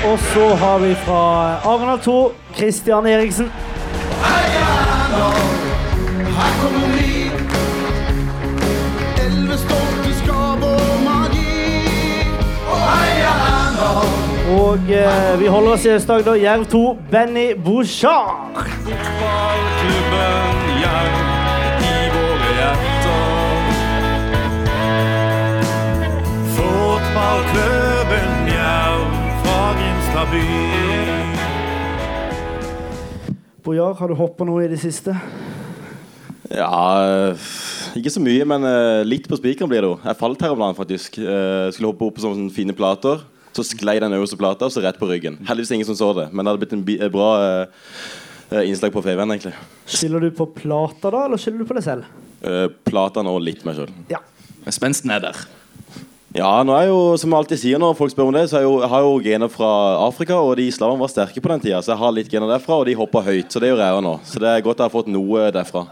Og så har vi fra Arendal 2 Christian Eriksen. Her kommer vi. Elleve stolte magi. Og heia Arendal. Og eh, vi holder oss i Øst-Agder. Jerv 2 Benny Bouchard. Fotballklubben Jerv i våre hjerter. Fotballklubben Grimstad by. Bojar, har du hoppa noe i det siste? Ja øh, Ikke så mye, men øh, litt på spikeren blir det jo. Jeg falt her om dagen, faktisk. Uh, skulle hoppe opp på sånne fine plater. Så sklei den øverste plata, og så rett på ryggen. Heldigvis ingen som så det, men det hadde blitt en bra innslag på FVN, egentlig. Skylder du på plata, da, eller skylder du på deg selv? Platene og litt meg sjøl. Ja. Spensten er der. Ja, nå er jo, som jeg alltid sier når folk spør om det, så jo, jeg har jo gener fra Afrika, og de slavene var sterke på den tida, så jeg har litt gener derfra, og de hopper høyt, så det gjør jeg òg nå. Så det er godt jeg har fått noe derfra.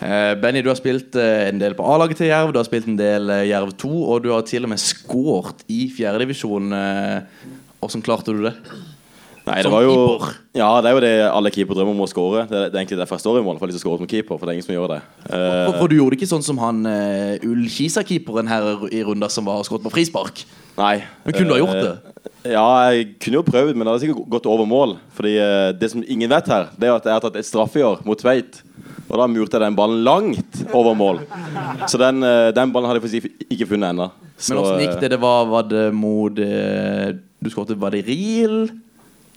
Eh, Benny, du har spilt eh, en del på A-laget til Jerv, du har spilt en del eh, Jerv 2, og du har til og med skåret i fjerdedivisjon. Eh, Åssen klarte du det? Nei, det Som var jo keeper. Ja, det er jo det alle keepere drømmer om å skåre. Det, det er egentlig derfor jeg står i mål, for å skåre som keeper. For det er ingen som gjør det. Eh, For, for du gjorde ikke sånn som han uh, Ullkisa-keeperen her i runda som var skåret på frispark? Nei. Men kunne du ha gjort det? Eh, Ja, jeg kunne jo prøvd, men det hadde sikkert gått over mål. Fordi eh, det som ingen vet her, det er at jeg har tatt et straffe i år mot Tveit. Og da murte jeg den ballen langt over mål. Så den, eh, den ballen hadde jeg faktisk ikke funnet ennå. Men åssen gikk det? Det var, var det mot eh, Du skåret Var det Riel?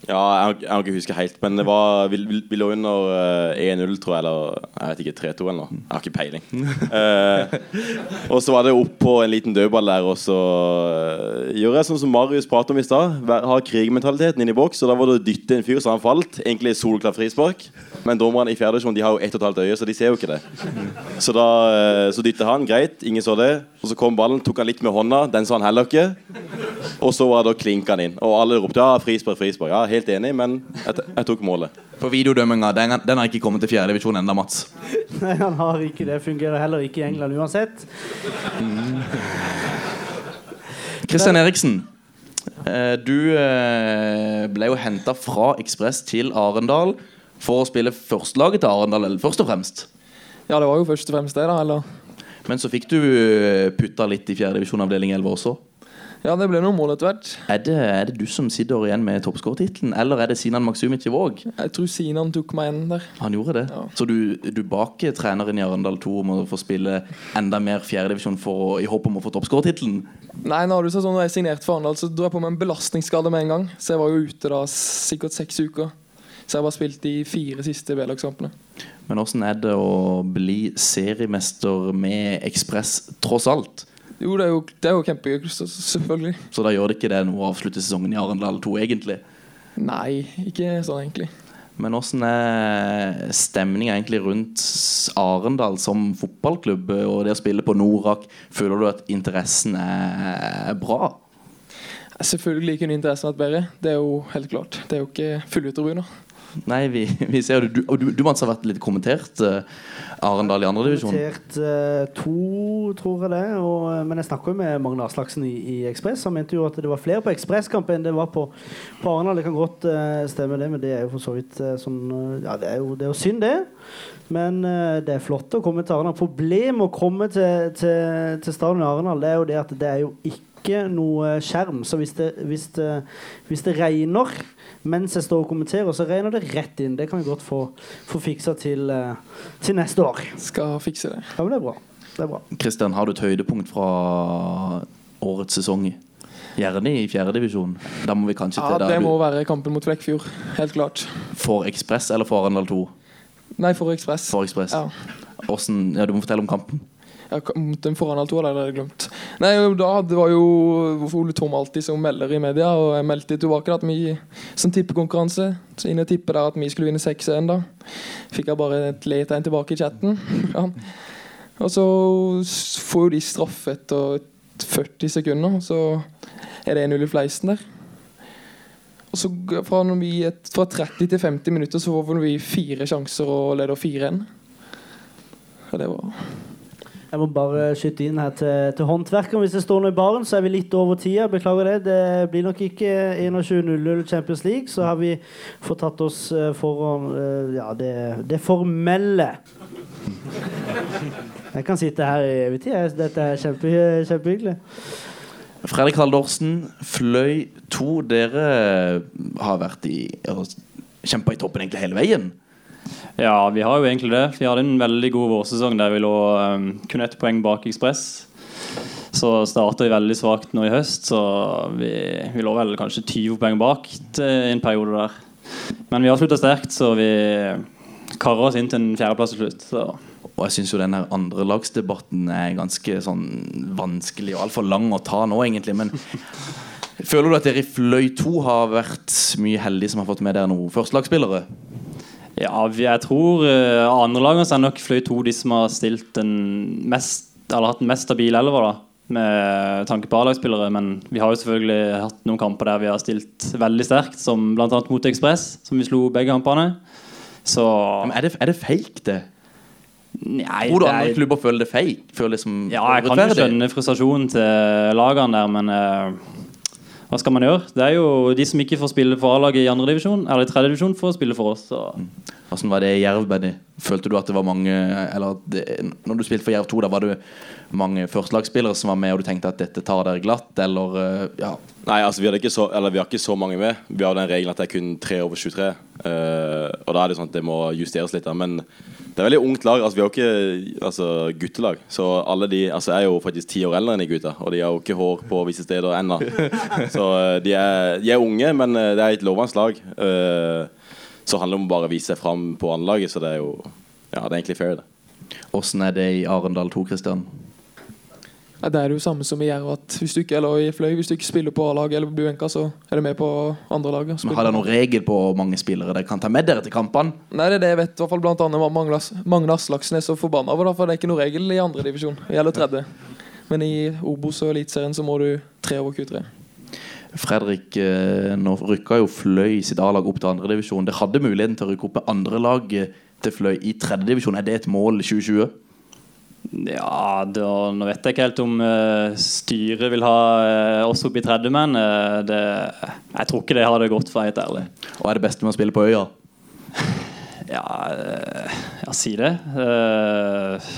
Ja, jeg, har kan ikke huske helt, men det var, vi, vi, vi lå under eh, 1-0, tror jeg, eller jeg vet ikke, 3-2 eller. Jeg har ikke peiling. uh, og så var det opp på en liten dødball der, og så uh, gjør jeg sånn som Marius pratet om i stad. Har krigmentaliteten inn i boks, og da var det å dytte en fyr så han falt. Egentlig solklart frispark, men dommerne i fjerde divisjon de har jo ett og et halvt øye, så de ser jo ikke det. Så da uh, så dytta han, greit, ingen så det. Og så kom ballen, tok han litt med hånda, den så han heller ikke. Og så var det å klinka han inn. Og alle ropte ja, frispark, frispark. Ja, helt enig, men jeg, jeg tok målet. For videodømminga, den, den har ikke kommet til fjerdedivisjon ennå, Mats. Nei, han har ikke det. Fungerer heller ikke i England uansett. Kristian Eriksen, eh, du eh, ble jo henta fra Ekspress til Arendal for å spille førstelaget til Arendal, eller først og fremst. Ja, det var jo først og fremst det, da. Eller? Men så fikk du eh, putta litt i fjerdedivisjon avdeling 11 også. Ja, det ble noen mål etter hvert. Er det, er det du som sitter igjen med toppskårertittelen, eller er det Sinan Maksumic i Våg? Jeg tror Sinan tok meg igjen der. Han gjorde det. Så du, du baker treneren i Arendal 2 om å få spille enda mer fjerdedivisjon i håp om å få toppskårertittelen? Nei, nå har du sagt sånn, når jeg signerte for Arendal, så dro jeg på meg en belastningsskade med en gang. Så jeg var jo ute da sikkert seks uker. Så jeg har bare spilt de fire siste B-lagskampene. Men åssen er det å bli seriemester med Ekspress, tross alt? Jo, det er jo, det er jo kjempegøy, selvfølgelig. Så da gjør det ikke det noe å avslutte sesongen i Arendal 2, egentlig? Nei, ikke sånn egentlig. Men åssen er stemninga egentlig rundt Arendal som fotballklubb og det å spille på Norak? Føler du at interessen er bra? Selvfølgelig kunne interessen vært bedre. Det er jo helt klart. Det er jo ikke fulle tribuner. Nei, vi, vi ser jo det. Du, og du, du Mats, har vært litt kommentert uh, Arendal i andredivisjon. Kommentert uh, to, tror jeg det. Og, eh, men jeg snakka med Magne Aslaksen i, i Ekspress. Han mente jo at det var flere på ekspresskamp enn det var på, på Arendal. Det kan godt uh, stemme, det, men det er jo for så vidt sånn Ja, det er jo, det er jo synd, det. Men det er flott å komme til Arendal. Problemet med å komme til, til, til stadion Arendal, er jo det at det er jo ikke noe skjerm. Så hvis det, hvis det, hvis det regner mens jeg står og kommenterer, så regner det rett inn. Det kan vi godt få, få fiksa til, eh, til neste år. Skal fikse det. Ja, men det er bra. Det er bra. Kristian, har du et høydepunkt fra årets sesong? Gjerne i fjerdedivisjon. Da må vi kanskje Ja, til det må du være kampen mot Flekkfjord. Helt klart. For Ekspress eller for Arendal 2? Nei, for Ekspress. For Ekspress. Ja. Hvordan, ja, du må fortelle om kampen. Den foran Arendal 2, det hadde jeg glemt. Nei, da var jo Ole Tom alltid som melder i media, og jeg meldte tilbake at vi som tippekonkurranse så inn og tippe der at vi skulle vinne 6-1. da Fikk jeg bare et letegn tilbake i chatten. Ja. Og så får jo de straffe etter 40 sekunder, så er det 1-0 i fleisen der. Og så fra, et, fra 30 til 50 minutter så får vi fire sjanser og leder 4-1. Og det var Jeg må bare skyte inn her til, til håndverkeren. Hvis det står noe i baren, så er vi litt over tida. Beklager det. Det blir nok ikke 21-0 Champions League. Så har vi fått tatt oss eh, foran eh, ja, det, det formelle. Jeg kan sitte her i evig tid. Dette er kjempe, kjempehyggelig. Fredrik Haldorsen, Fløy 2. Dere har vært i kjempa i toppen egentlig hele veien. Ja, vi har jo egentlig det. Vi hadde en veldig god vårsesong der vi lå um, kun ett poeng bak Ekspress. Så starta vi veldig svakt nå i høst, så vi, vi lå vel kanskje 20 poeng bak til en periode der. Men vi avslutta sterkt, så vi karer oss inn til en fjerdeplass til slutt. Så. Og jeg syns jo den andrelagsdebatten er ganske sånn vanskelig og altfor lang å ta nå, egentlig. Men føler du at dere i Fløy 2 har vært mye heldige som har fått med dere noen førstelagsspillere? Ja, jeg tror uh, andre lagene er nok Fløy 2 de som har stilt den mest Eller hatt den mest stabile elva, da. Med tanke på A-lagsspillere. Men vi har jo selvfølgelig hatt noen kamper der vi har stilt veldig sterkt, som bl.a. mot Ekspress, som vi slo begge kampene. Så Men er det, er det fake, det? Nei, Tror du det andre er- klubber føler det fake? Føler det som Ja, jeg kan jo skjønne frustrasjonen til lagene der, men eh, hva skal man gjøre? Det er jo de som ikke får spille for A-laget i andre divisjon, eller i tredje divisjon, får spille for oss. Så. Hvordan var det i Jerv, Benny? Følte du at det var mange Eller at det, når du spilte for Jerv 2, da var det mange førstelagsspillere som var med, og du tenkte at dette tar dere glatt, eller eh, ja? Nei, altså vi, hadde ikke så, eller, vi har ikke så mange med. Vi har den regelen at det er kun tre over 23. Uh, og da er det sånn at det må justeres litt. Da. Men det er veldig ungt lag. altså Vi har jo ikke altså, guttelag. Så alle de altså, er jo faktisk ti år eldre enn de gutta. Og de har jo ikke hår på visse steder ennå. Så eh, de er, de er unge, men eh, det er et lovende lag. Eh, så handler det om bare å vise seg fram på annetlaget, så det er jo Ja, det er egentlig fair, det. Åssen er det i Arendal 2, Kristian? Ja, det er det jo samme som i Jerv. at Hvis du ikke eller i Fløy, hvis du ikke spiller på A-laget eller blir benka, så er du med på andre lag. Men Har dere noen regel på hvor mange spillere dere kan ta med dere til kampene? Nei, det er det jeg vet. I hvert fall blant annet var Magne Aslaksen er så forbanna over, for det er ikke noen regel i andre divisjon. Gjelder tredje. Men i Obos og Eliteserien så må du tre over Q3. Fredrik, eh, nå rykka jo Fløy sitt A-lag opp til andredivisjon. Dere hadde muligheten til å rykke opp med andre lag eh, til Fløy i tredjedivisjon. Er det et mål 2020? Ja, da, nå vet jeg ikke helt om uh, styret vil ha uh, oss opp i tredje, men eh, det, jeg tror ikke det hadde gått, for å være helt ærlig. Hva er det beste med å spille på Øya? Ja, eh, ja si det. Eh,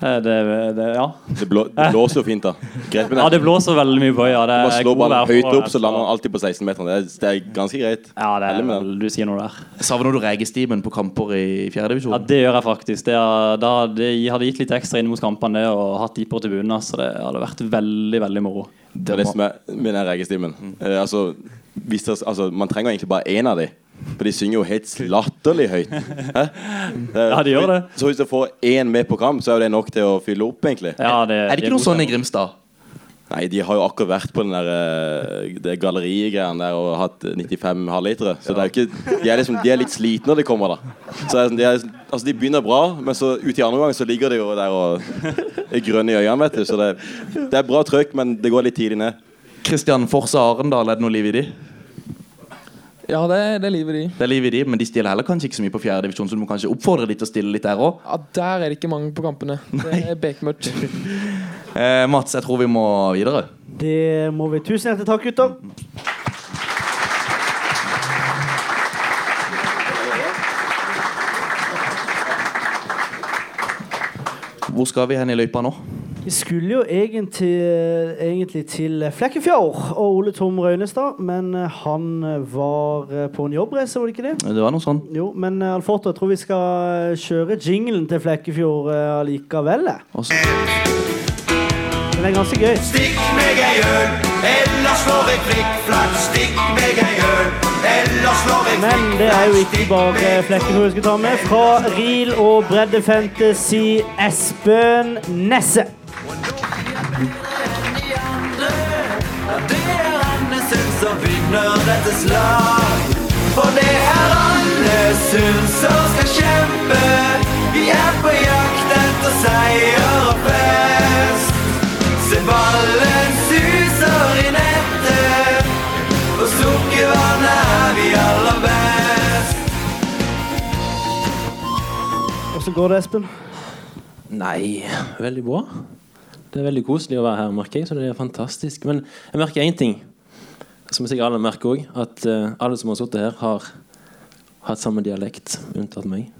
det, det ja. Det, blå, det blåser jo fint, da. Greit med det. ja, det blåser veldig mye på øya. Ja. Er slår ballen høyt opp, så lander han alltid på 16-meteren. Det, det er ganske greit. Ja, det er med vel, du sier noe der. Savner du regestimen på kamper i fjerdedivisjon? Ja, det gjør jeg faktisk. Det, er- da, det hadde gitt litt ekstra inn mot kampene og hatt de på tribunen. Så det hadde vært veldig veldig moro. Det er det som er med den regestimen. Eh, altså, hvis det, altså, man trenger egentlig bare én av de For de synger jo helt latterlig høyt. Hæ? Ja, de gjør det. Så hvis du får én med på kamp, så er jo det nok til å fylle opp, egentlig. Ja, det, Er det ikke noe sånn i Grimstad? Nei, de har jo akkurat vært på den der eh, det gallerigreiene der og hatt 95 halvlitere. Så det er jo ikke De er liksom De er litt slitne når de kommer, da. Så det er, de, er, altså, de begynner bra, men så ut i andre gang så ligger de jo der og er grønne i øynene, vet du. Så det, det er bra trøkk, men det går litt tidlig ned. Kristian Forse Arendal, er det noe liv i de? Ja, det, det er livet i de. Det er liv i de, men de stiller heller kanskje ikke så mye på fjerdedivisjon, så du må kanskje oppfordre de til å stille litt der òg. Ja, Der er det ikke mange på kampene. Det er bekmørkt. Eh, Mats, jeg tror vi må videre. Det må vi. Tusen hjertelig takk, gutter. Hvor skal vi hen i løypa nå? Vi skulle jo egentlig, egentlig til Flekkefjord og Ole Tom Røynestad, men eh, han var eh, på en jobbreise, var det ikke det? Det var noe sånn. Jo, men eh, Alforto, jeg tror vi skal kjøre jinglen til Flekkefjord eh, allikevel. jeg. Men det er ganske gøy. Stikk meg ei øl, ellers slår jeg flikkflakk. Stikk meg ei øl, ellers slår jeg Men det er jo ikke bare flekken vi skal ta med. Fra Reel og Bredde Fantasy, Espen Nesse. som vinner dette slag. For det er Annesund som skal kjempe. Åssen går det, Espen? Nei, veldig bra. Det er veldig koselig å være her, merker jeg. Så det er fantastisk. Men jeg merker én ting, som sikkert alle merker òg. At eh, alle som har sittet her, har hatt samme dialekt, unntatt meg.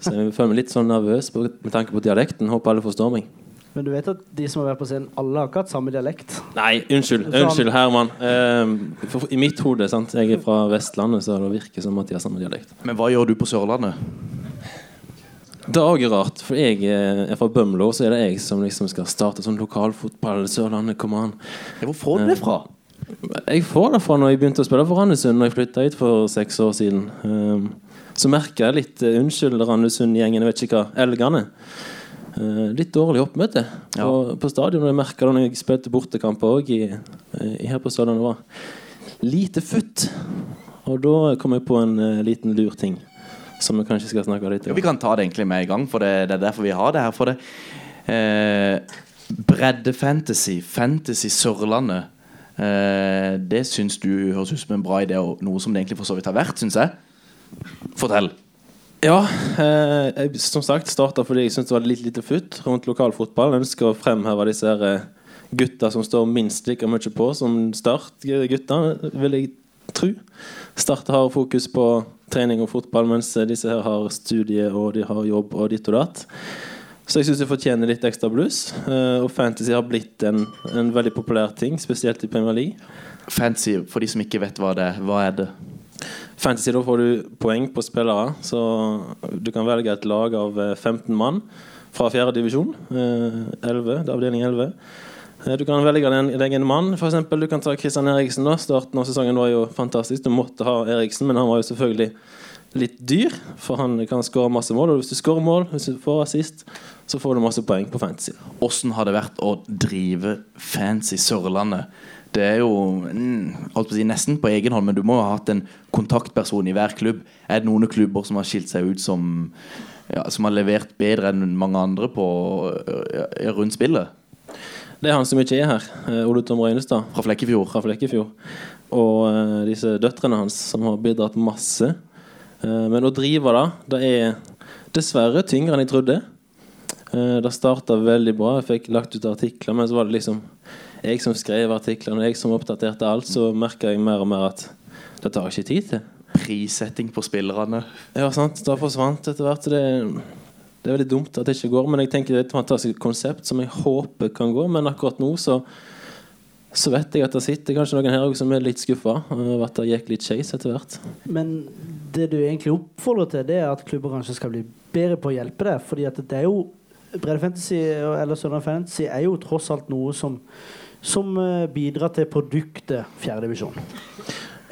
Så jeg føler meg litt sånn nervøs på, med tanke på dialekten. Håper alle forstår meg. Men du vet at de som har vært på scenen, alle har ikke hatt samme dialekt? Nei, unnskyld. Sånn. Unnskyld, Herman. Uh, for, I mitt hode, sant? jeg er fra Vestlandet, så det virker som at de har samme dialekt. Men hva gjør du på Sørlandet? Det er òg rart, for jeg eh, er fra Bømlo, så er det jeg som liksom skal starte sånn lokalfotball. Sørlandet, kom an. Hvor får du det fra? Jeg får det fra når jeg begynte å spille for Randesund Når jeg flytta hit for seks år siden. Um, så merker jeg litt uh, Unnskyld, Randesund-gjengen, jeg vet ikke hva. Elgene. Litt dårlig oppmøte Ja. på, på stadion. Jeg merka det når jeg spilte bortekamper òg her på Sørlandet. lite futt. Og da kom jeg på en liten lur ting som vi kanskje skal snakke litt om. Ja, vi kan ta det egentlig med i gang, for det, det er derfor vi har det her. For det eh, Bredde-fantasy, Fantasy Sørlandet, eh, det syns du høres ut som en bra idé, og noe som det egentlig for så vidt har vært, syns jeg. Fortell. Ja, eh, jeg, som sagt starta fordi jeg syntes det var litt lite futt rundt lokalfotball. Jeg ønsker å fremheve disse her, eh, gutta som står minst like mye på som Start-gutta, vil jeg tro. Start har fokus på trening og fotball, mens disse her har studie og de har jobb og ditt og datt. Så jeg syns de fortjener litt ekstra bluss. Eh, og fantasy har blitt en, en veldig populær ting, spesielt i Premier League. Fancy, for de som ikke vet hva det er, hva er det? Fantasy, da får du poeng på spillere. Så du kan velge et lag av eh, 15 mann fra fjerde divisjon. eh, 11, det er avdeling 11. Eh, Du kan velge deg en, mann. For eksempel, du kan ta Kristian Eriksen. da Starten av sesongen var jo fantastisk. Du måtte ha Eriksen, men han var jo selvfølgelig litt dyr. For han kan skåre masse mål. Og hvis du skårer mål, hvis du får assist, så får du masse poeng på fantasy. Åssen har det vært å drive Fancy Sørlandet? Det er jo mm, på si, nesten på egen hånd, men du må jo ha hatt en kontaktperson i hver klubb. Er det noen klubber som har skilt seg ut som ja, Som har levert bedre enn mange andre på rundt spillet? Det er han som ikke er her. eh, Ole Tom Røynestad. Fra Flekkefjord. Fra Flekkefjord. Og eh, disse døtrene hans, som har bidratt masse. Eh, men å drive det, det er dessverre tyngre enn jeg trodde. Det starta veldig bra. Jeg fikk lagt ut artikler, men så var det liksom jeg som skrev artiklene, jeg som oppdaterte alt. Så merka jeg mer og mer at det tar ikke tid til. Prissetting på spillerne. Ja, sant. Det forsvant etter hvert. Det, det er veldig dumt at det ikke går, men jeg tenker det er et fantastisk konsept som jeg håper kan gå. Men akkurat nå så så vet jeg at det sitter kanskje noen her som er litt skuffa over at det gikk litt skeis etter hvert. Men det du egentlig oppfordrer til, det er at klubber kanskje skal bli bedre på å hjelpe deg. Fordi at det er jo Bredde Fantasy eller Søndre Fantasy er jo tross alt noe som, som eh, bidrar til produktet fjerdedivisjon.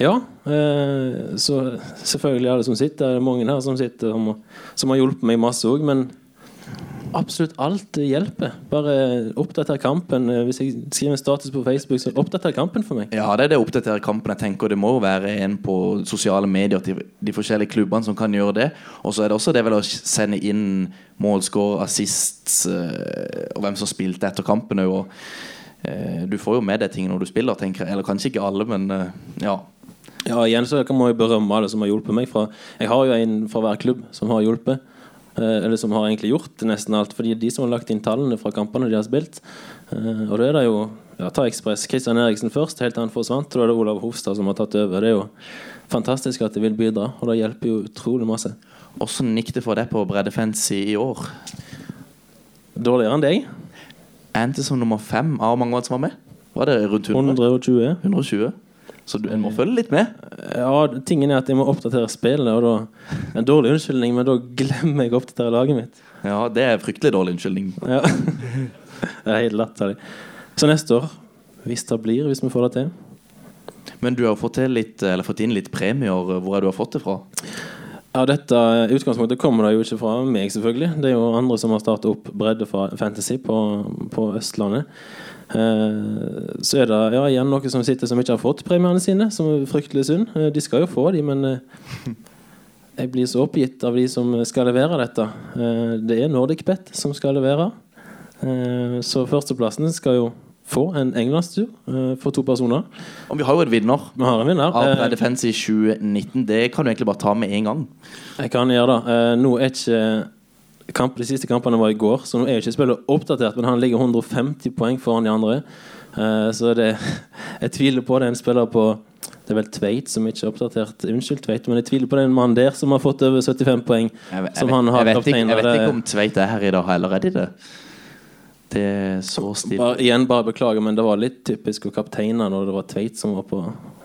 Ja, eh, så selvfølgelig det som sitter. Det er mange her som sitter som, har hjulpet meg masse òg, men absolutt alt hjelper. Bare oppdater kampen. Eh, Hvis jeg skriver en status på Facebook, så oppdater kampen for meg. Ja, det er det oppdatere kampen. Jeg tenker Det må jo være en på sosiale medier til de forskjellige klubbene som kan gjøre det. Og så er det også det vel å sende inn målscore, assist eh, og hvem som spilte etter kampen. Eh, du får jo med deg ting når du spiller, tenker jeg. Eller kanskje ikke alle, men ja. Ja, igjen så må jeg berømme alle som har hjulpet meg. Fra, jeg har jo en fra hver klubb som har hjulpet. Eh, eller som har egentlig gjort nesten alt. Fordi de som har lagt inn tallene fra kampene de har spilt. Eh, og da er det jo ja, Ta Ekspress. Kristian Eriksen først, helt til han forsvant. Og da er det Olav Hofstad som har tatt over. Det er jo fantastisk at de vil bidra, og det hjelper jo utrolig masse. Hvordan gikk det for deg på Bredde Fancy i år? Dårligere enn deg. Endte som nummer fem av mange som var med? Var det rundt 100? 120. 120. Så du, en må følge litt med? Ja, tingen er at jeg må oppdatere spillet, og da En dårlig unnskyldning, men da glemmer jeg å oppdatere laget mitt. Ja, det er fryktelig dårlig unnskyldning. Ja. det er helt latterlig. Så neste år, hvis det blir, hvis vi får det til Men du har fått, litt, eller fått inn litt premier. Hvor har du har fått det fra? Ja, dette utgangspunktet kommer det jo ikke fra meg, selvfølgelig. Det er jo andre som har startet opp bredde fra fantasy på, på Østlandet. Eh, så er det ja, igjen noen som sitter som ikke har fått premiene sine, som er fryktelig synd. Eh, de skal jo få de, men eh, jeg blir så oppgitt av de som skal levere dette. Det er NordicBet som skal levere. Så førsteplassen skal jo få en englandstur for to personer. Og vi har jo en vinner. Vi har en vinner. Av Play Defense i 2019. Det kan du egentlig bare ta med en gang. Jeg kan gjøre det. Nå er ikke kamp, De siste kampene var i går, så nå er jo ikke spillet oppdatert. Men han ligger 150 poeng foran de andre. Uh, så det, jeg tviler på det er en spiller på Det er vel Tveit som ikke er oppdatert. Unnskyld, Tveit, men jeg tviler på det er en mann der som har fått over 75 poeng. Jeg, vet- som han har jeg, vet ikke, jeg vet ikke om Tveit er her i dag heller, er de det? Det er så stilig. Bare, igjen, bare beklager, men det var litt typisk å kapteine når det var Tveit som var på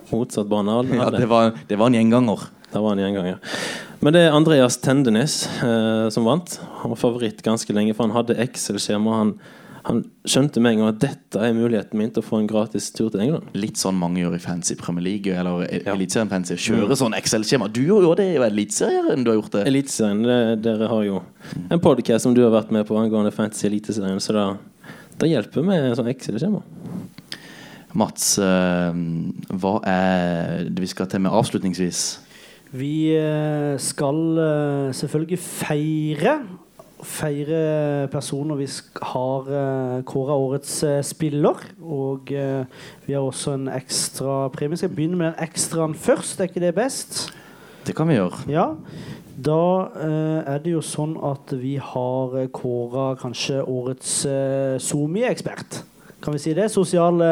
motsatt bane. Ja, det var, det var en gjenganger. Det var en gjenganger. Men det er Andreas Tendenes eh, som vant. Han var favoritt ganske lenge, for han hadde Excel-skjema. Han, han skjønte med en gang at dette er muligheten min til å få en gratis tur til England. Litt sånn mange gjør i Fancy Premier League eller e- Ja. Eliteserien Fancy. Kjøre Mm. sånn Excel-skjema. Du gjorde jo det i Eliteserien. Du har gjort det. Eliteserien, dere har jo en podcast som du har vært med på angående Fancy Eliteserien, så da, da hjelper med sånn Excel-skjema. Mats, eh, hva er det vi skal til med avslutningsvis? Vi eh, skal eh, selvfølgelig feire Feire personer vi har uh, kåra årets eh, spiller. Og eh, vi har også en ekstra premie. Skal jeg begynne med den ekstraen først? Er ikke det best? Det kan vi gjøre. Ja. Da eh, er det jo sånn at vi har kåra kanskje årets uh, SoMe-ekspert. Kan vi si det? Sosiale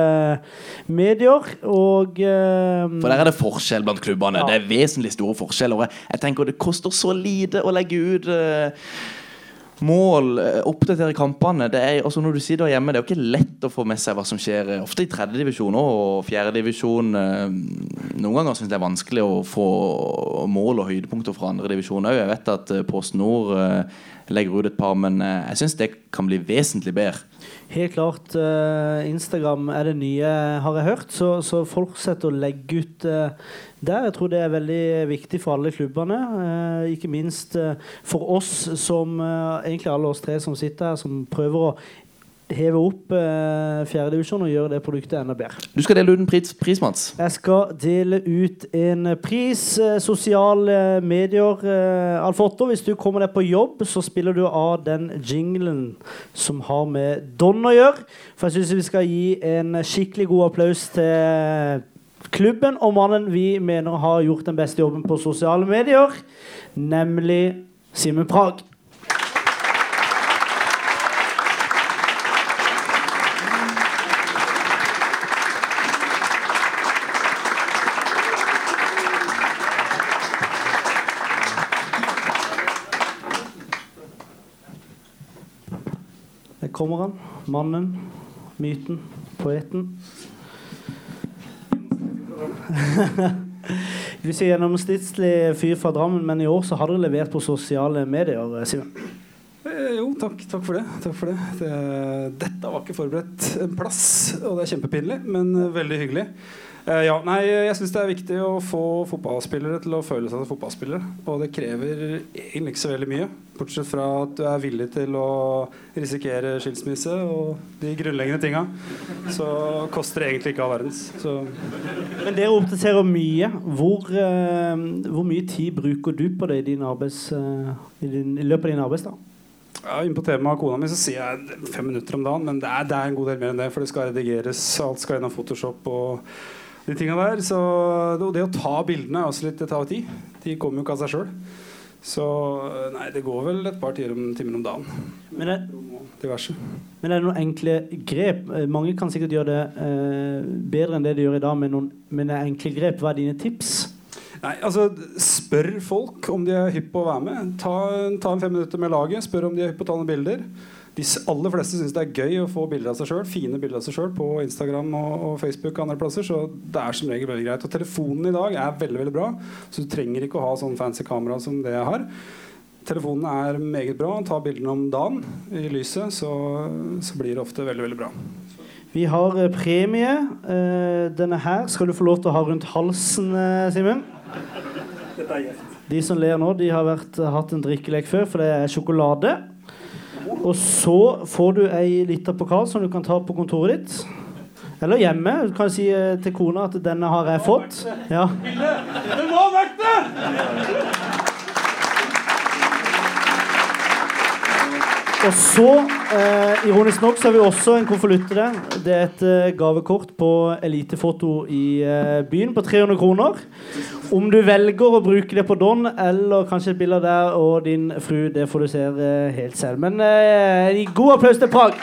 medier. Og eh, For der er det forskjell blant klubbene. Ja. Det er vesentlig store forskjeller. Jeg- tenker Det koster så lite å legge ut eh, mål, eh, oppdatere kampene. Det er, også når du sitter hjemme, det er jo ikke lett å få med seg hva som skjer. eh, Ofte i tredjedivisjon og fjerdedivisjon. Noen ganger syns jeg det er vanskelig å få mål og høydepunkter fra andre divisjon òg. Jeg vet at eh, Post Nord eh, legger ut et par, men eh, jeg syns det kan bli vesentlig bedre. Helt klart. eh, Instagram er det nye, har jeg hørt. Så, så fortsett å legge ut eh, der. Jeg tror det er veldig viktig for alle klubbene. eh, ikke minst eh, for oss som eh, egentlig alle oss tre som sitter her, som prøver å heve opp eh, fjerdedivisjon og gjøre det produktet enda bedre. Du skal dele ut en pris, pris Mats. Jeg skal dele ut en pris. eh, Sosiale medier. eh, Alf Otto, hvis du kommer deg på jobb, så spiller du av den jinglen som har med Don å gjøre. For jeg syns vi skal gi en skikkelig god applaus til klubben og mannen vi mener har gjort den beste jobben på sosiale medier, nemlig Simen Prag. Kommer han. Mannen, myten, poeten. Du sier gjennomsnittlig fyr fra Drammen, men i år så har dere levert på sosiale medier, Simen. Eh, jo, takk, takk for det. Takk for det. det. Dette var ikke forberedt en plass, og det er kjempepinlig, men eh, veldig hyggelig. Eh, ja, nei, jeg syns det er viktig å få fotballspillere til å føle seg som fotballspillere. Og det krever egentlig ikke så veldig mye, bortsett fra at du er villig til å risikere skilsmisse og de grunnleggende tinga. Så koster det egentlig ikke all verdens. Så Men dere oppdaterer mye. Hvor, uh, hvor mye tid bruker du på det i, din arbeids, uh, i, din, i løpet av din arbeidsdag? Ja, Inn på temaet kona mi så sier jeg fem minutter om dagen, men det er, det er en god del mer enn det. For det skal redigeres, alt skal gjennom Photoshop og de tinga der. Så det, å ta bildene er også litt, det tar tid. De kommer jo ikke av seg sjøl. Så nei, det går vel et par timer om, timer om dagen. Men det, Diverse. men er det noen enkle grep? Eh, Mange kan sikkert gjøre det eh, bedre enn det de gjør i dag, med noen men det er enkle grep. Hva er dine tips? Nei, altså Spør folk om de er hypp på å være med. Ta, ta en fem minutter med laget. Spør om de er hypp på å ta noen bilder. De aller fleste syns det er gøy å få bilder av seg sjøl, fine bilder av seg sjøl på Instagram og, og Facebook og andre plasser. Så det er som regel veldig greit. Og telefonen i dag er veldig veldig bra, så du trenger ikke å ha sånn fancy kamera som det jeg har. Telefonen er meget bra. Ta bildene om dagen i lyset, så, så blir det ofte veldig, veldig bra. Vi har eh, premie. Eh, denne her skal du få lov til å ha rundt halsen, eh, Simen. Er. De som ler nå, de har vært, hatt en drikkelek før, for det er sjokolade. Og så får du ei lita pokal som du kan ta på kontoret ditt. Eller hjemme. Du kan si eh, til kona at 'denne har jeg fått'. Ja. Det må vekte! Og så, eh, ironisk nok, så har vi også en konvolutt til det. Det er et eh, gavekort på elitefoto i eh, byen på 300 kroner. Om du velger å bruke det på Don eller kanskje et bilde av deg og din fru, det får du se eh, helt selv. Men eh, god applaus til Prag.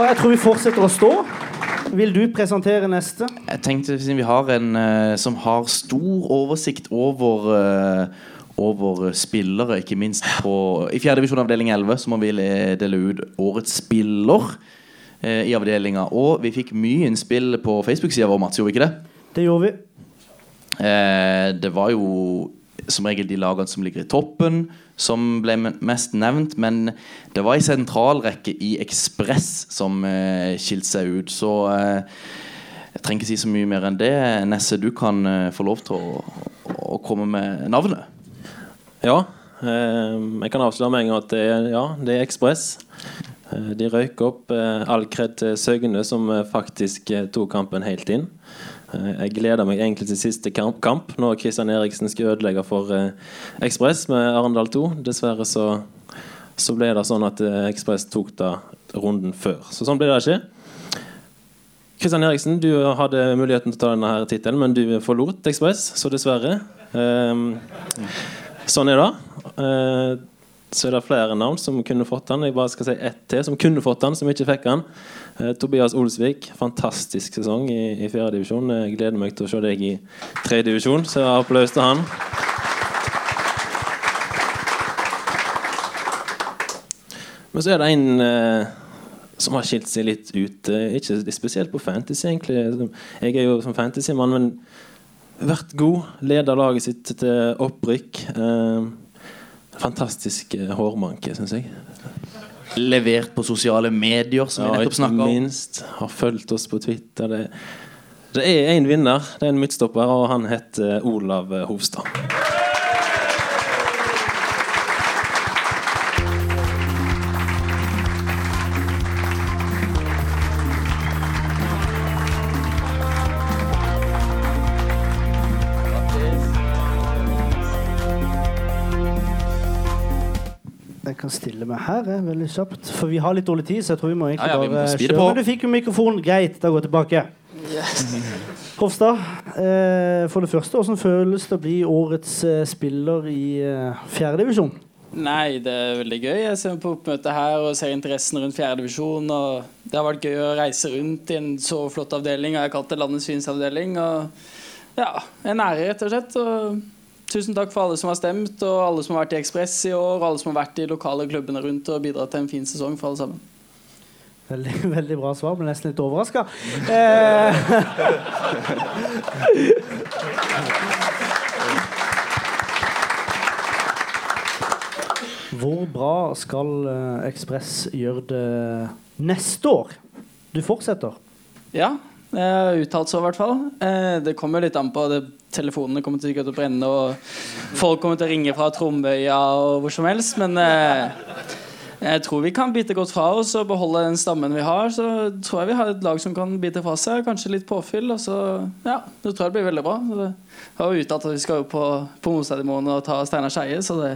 Og jeg tror vi fortsetter å stå. Vil du presentere neste? Jeg tenkte siden vi har en eh, som har stor oversikt over eh, over spillere, ikke minst på I fjerde divisjon avdeling 11 så må vi dele ut årets spiller eh, i avdelinga. Og vi fikk mye innspill på Facebook-sida vår, Mats, gjorde vi ikke det? Det gjorde vi. Eh, det var jo som regel de lagene som ligger i toppen, som ble mest nevnt. Men det var ei sentralrekke i Ekspress som eh, skilte seg ut. Så eh, jeg trenger ikke si så mye mer enn det. Nesse, du kan eh, få lov til å, å komme med navnet. Ja, eh, jeg kan avsløre med en gang at det er, ja, det er Ekspress. Eh, de røyk opp. Eh, all kred Søgne, som faktisk tok kampen helt inn. Jeg gleder meg egentlig til siste kamp, når Kristian Eriksen skal ødelegge for Ekspress med Arendal 2. Dessverre så, så ble det sånn at Ekspress tok da runden før. Så sånn ble det ikke. Kristian Eriksen, du hadde muligheten til å ta denne tittelen, men du forlot Ekspress, så dessverre. Eh, sånn er det. Eh, så er det flere navn som kunne fått den. Jeg bare skal si ett til som kunne fått den, som ikke fikk den. Eh, Tobias Olsvik. Fantastisk sesong i, i fjerdedivisjon. Jeg gleder meg til å se deg i tredjedivisjon, så applaus til han. Men så er det en eh, som har skilt seg litt ut. eh, ikke spesielt på fantasy, egentlig. Jeg er jo som fantasymann, men vært god. Leder laget sitt til opprykk. Eh, fantastisk eh, hårmanke, syns jeg. Levert på sosiale medier, som vi nettopp snakka om. minst. Har fulgt oss på Twitter. Det, det er én vinner. Det er en midtstopper, og han heter Olav Hovstad. Kan stille meg her jeg, veldig kjapt. For vi har litt dårlig tid, så jeg tror vi må egentlig Ja, ja, vi må bare kjøre. på. Men du fikk jo mikrofon. Greit, da går jeg tilbake. Hofstad, eh, for det første, hvordan føles det å bli årets eh, spiller i eh, fjerdedivisjon? Nei, det er veldig gøy. Jeg ser på oppmøtet her og ser interessen rundt fjerdedivisjon. Det har vært gøy å reise rundt i en så flott avdeling. Jeg har kalt det landets fineste avdeling. Og ja, en ære, rett og slett. Og tusen takk for alle som har stemt, og alle som har vært i Ekspress i år, og alle som har vært i lokale klubbene rundt og bidratt til en fin sesong for alle sammen. Veldig, veldig bra svar, men nesten litt overraska. Eh, Hvor bra skal eh, Ekspress gjøre det neste år? Du fortsetter. Ja, uttalt så i hvert fall. Eh, det kommer litt an på det. Telefonene kommer til å brenne, og folk kommer til å ringe fra Tromøya og hvor som helst. Men eh, jeg tror vi kan bite godt fra oss og beholde den stammen vi har. Så tror jeg vi har et lag som kan bite fra seg. Kanskje litt påfyll. Og så ja, det tror jeg det blir veldig bra. Det har jo uttalt at vi skal opp på, på morgen og ta Steinar Skeie, så det,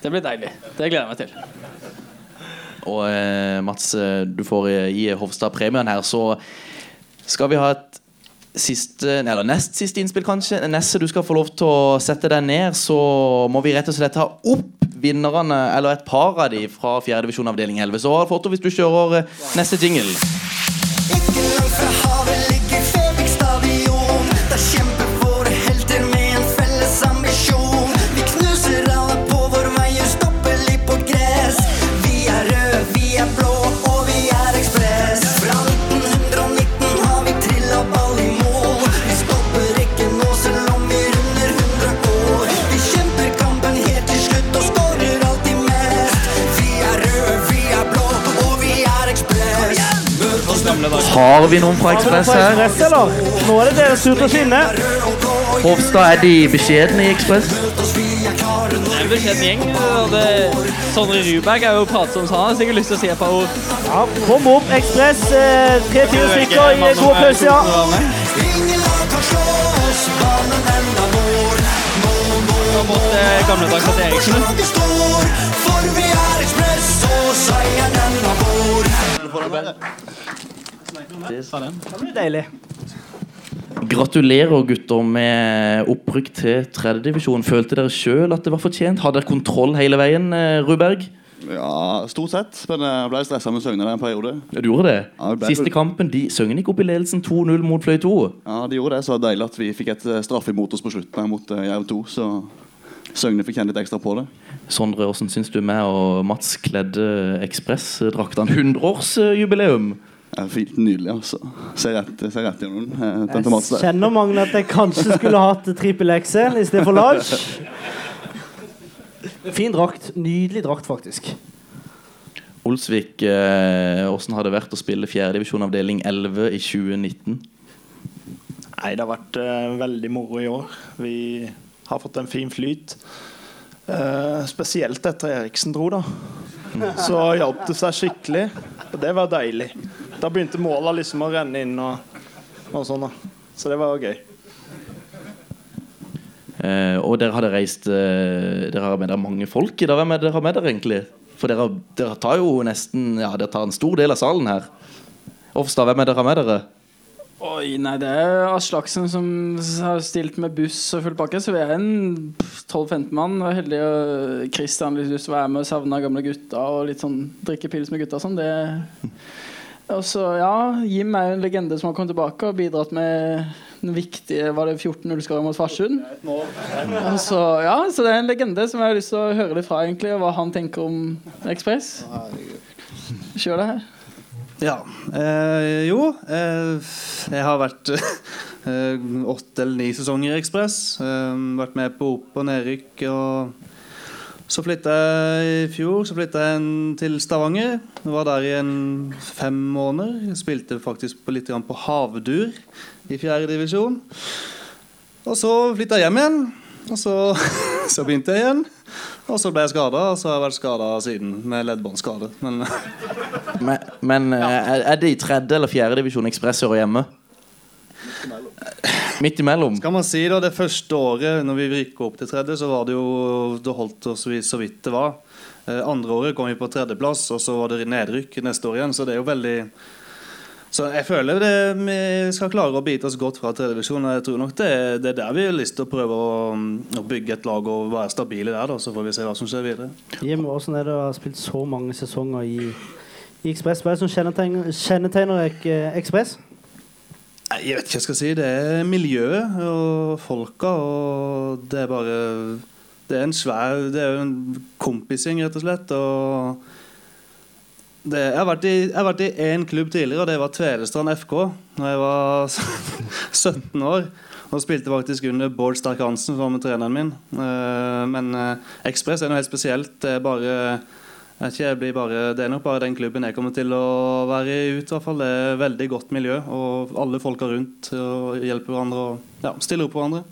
det blir deilig. Det gleder jeg meg til. Og eh, Mats, eh, du får eh, gi Hovstad premien her, så skal vi ha et siste, eller nest siste innspill, kanskje. Nesse, du skal få lov til å sette deg ned, så må vi rett og slett ta opp vinnerne, eller et par av de fra 4. divisjon avdeling 11. Så Foto, hvis du kjører eh, neste jingle. Har vi noen fra Ekspress her? Eller? Nå er det deres tur til å skinne. Hovstad, er de beskjedne i Ekspress? Det er en beskjeden gjeng. Det, Sondre Ruberg er jo pratsom, så han har sikkert lyst til å si et par ord. Ja, kom opp, Ekspress. eh, Tre-fire stykker i god pause, ja. har fått eh, gamle Dagsnytt Eriksen. For vi er ekspress, og seieren den vår. Det blir deilig. Gratulerer, gutter, med opprykk til tredjedivisjon. Følte dere sjøl at det var fortjent? Hadde dere kontroll hele veien, eh, Ruberg? Ja, stort sett. Men jeg ble stressa med Søgne en periode. Ja, du gjorde det? Ja, ble- Siste kampen, de Søgne gikk opp i ledelsen 2-0 mot Fløy 2. Ja, de gjorde det. Så det var deilig at vi fikk et eh, straff imot oss på slutten her mot Jerv 2. Så Søgne fikk kjenne litt ekstra på det. Sondre, hvordan syns du meg og Mats kledde Ekspress-draktene? 100-årsjubileum! Fint, Nydelig, altså. Ser rett, ser rett gjennom den. eh, Jeg der. kjenner mange at jeg kanskje skulle hatt trippel XL i stedet for large. Fin drakt. Nydelig drakt, faktisk. Olsvik, eh, hvordan har det vært å spille fjerdedivisjon avdeling 11 i 2019? Nei, det har vært eh, veldig moro i år. Vi har fått en fin flyt. Eh, spesielt etter Eriksen dro, da. Så hjalp det seg skikkelig. Og det var deilig. Da begynte måla liksom å renne inn og, og sånn, da. Så det var jo gøy. Eh, og dere hadde reist eh, Dere har med dere mange folk i dag. Hvem er dere med dere, egentlig? For dere, dere tar jo nesten Ja, dere tar en stor del av salen her. Offstad, hvem er dere med dere? Oi, nei, det er Aslaksen som har stilt med buss og full pakke, så vi er en 12-15 mann. Og heldig og Christian har lyst til å være med og savne gamle gutter og litt sånn drikke pils med gutta og sånn. Det og så, ja, Jim er jo en legende som har kommet tilbake og bidratt med den viktige Var det 14-0-skåringen mot Farsund? Og Så, ja, så det er en legende som jeg har lyst til å høre litt fra, egentlig, og hva han tenker om Ekspress. Kjør det her. Ja. Eh, jo, eh, jeg har vært eh, åtte eller ni sesonger i Ekspress. Eh, vært med på opp- og nedrykk. Og så flytta jeg i fjor så jeg en- til Stavanger. Jeg var der i en fem måneder. Jeg spilte faktisk på litt på Havdur i fjerde divisjon. Og så flytta jeg hjem igjen. Og så, så begynte jeg igjen. Og så ble jeg skada, og så har jeg vært skada siden med leddbåndskade. Men Men, men ja. er, er det i tredje eller fjerde divisjon Ekspress hører hjemme? Midt imellom? Skal man si da, Det første året når vi rykka opp til tredje, så var det jo Det holdt oss så vidt det var. Eh, andre året kom vi på tredjeplass, og så var det nedrykk neste år igjen. Så det er jo veldig Så jeg føler det, vi skal klare å bite oss godt fra tredjevisjon. Jeg tror nok det, er- det er der vi har lyst til å prøve å, å bygge et lag og være stabile der. da, Så får vi se hva som skjer videre. Jim, hvordan er det å ha spilt så mange sesonger i, i Ekspress? Hva er det som kjennetegner, kjennetegner ek, eh, Ekspress? Jeg vet ikke hva jeg skal si. Det er miljøet og folka, og det er bare Det er en svær Det er jo en kompisgjeng, rett og slett. Og det, jeg har vært i- én klubb tidligere, og det var Tvedestrand FK. Når jeg var 17 år. Og spilte faktisk under Bård Sterk-Hansen, som var med treneren min. Eh, Men eh, Ekspress er noe helt spesielt. Det er bare jeg vet ikke, jeg blir bare, det er nok bare den klubben jeg kommer til å være i ut. i hvert fall. Det er veldig godt miljø, og alle folka rundt og hjelper hverandre og ja, stiller opp for hverandre.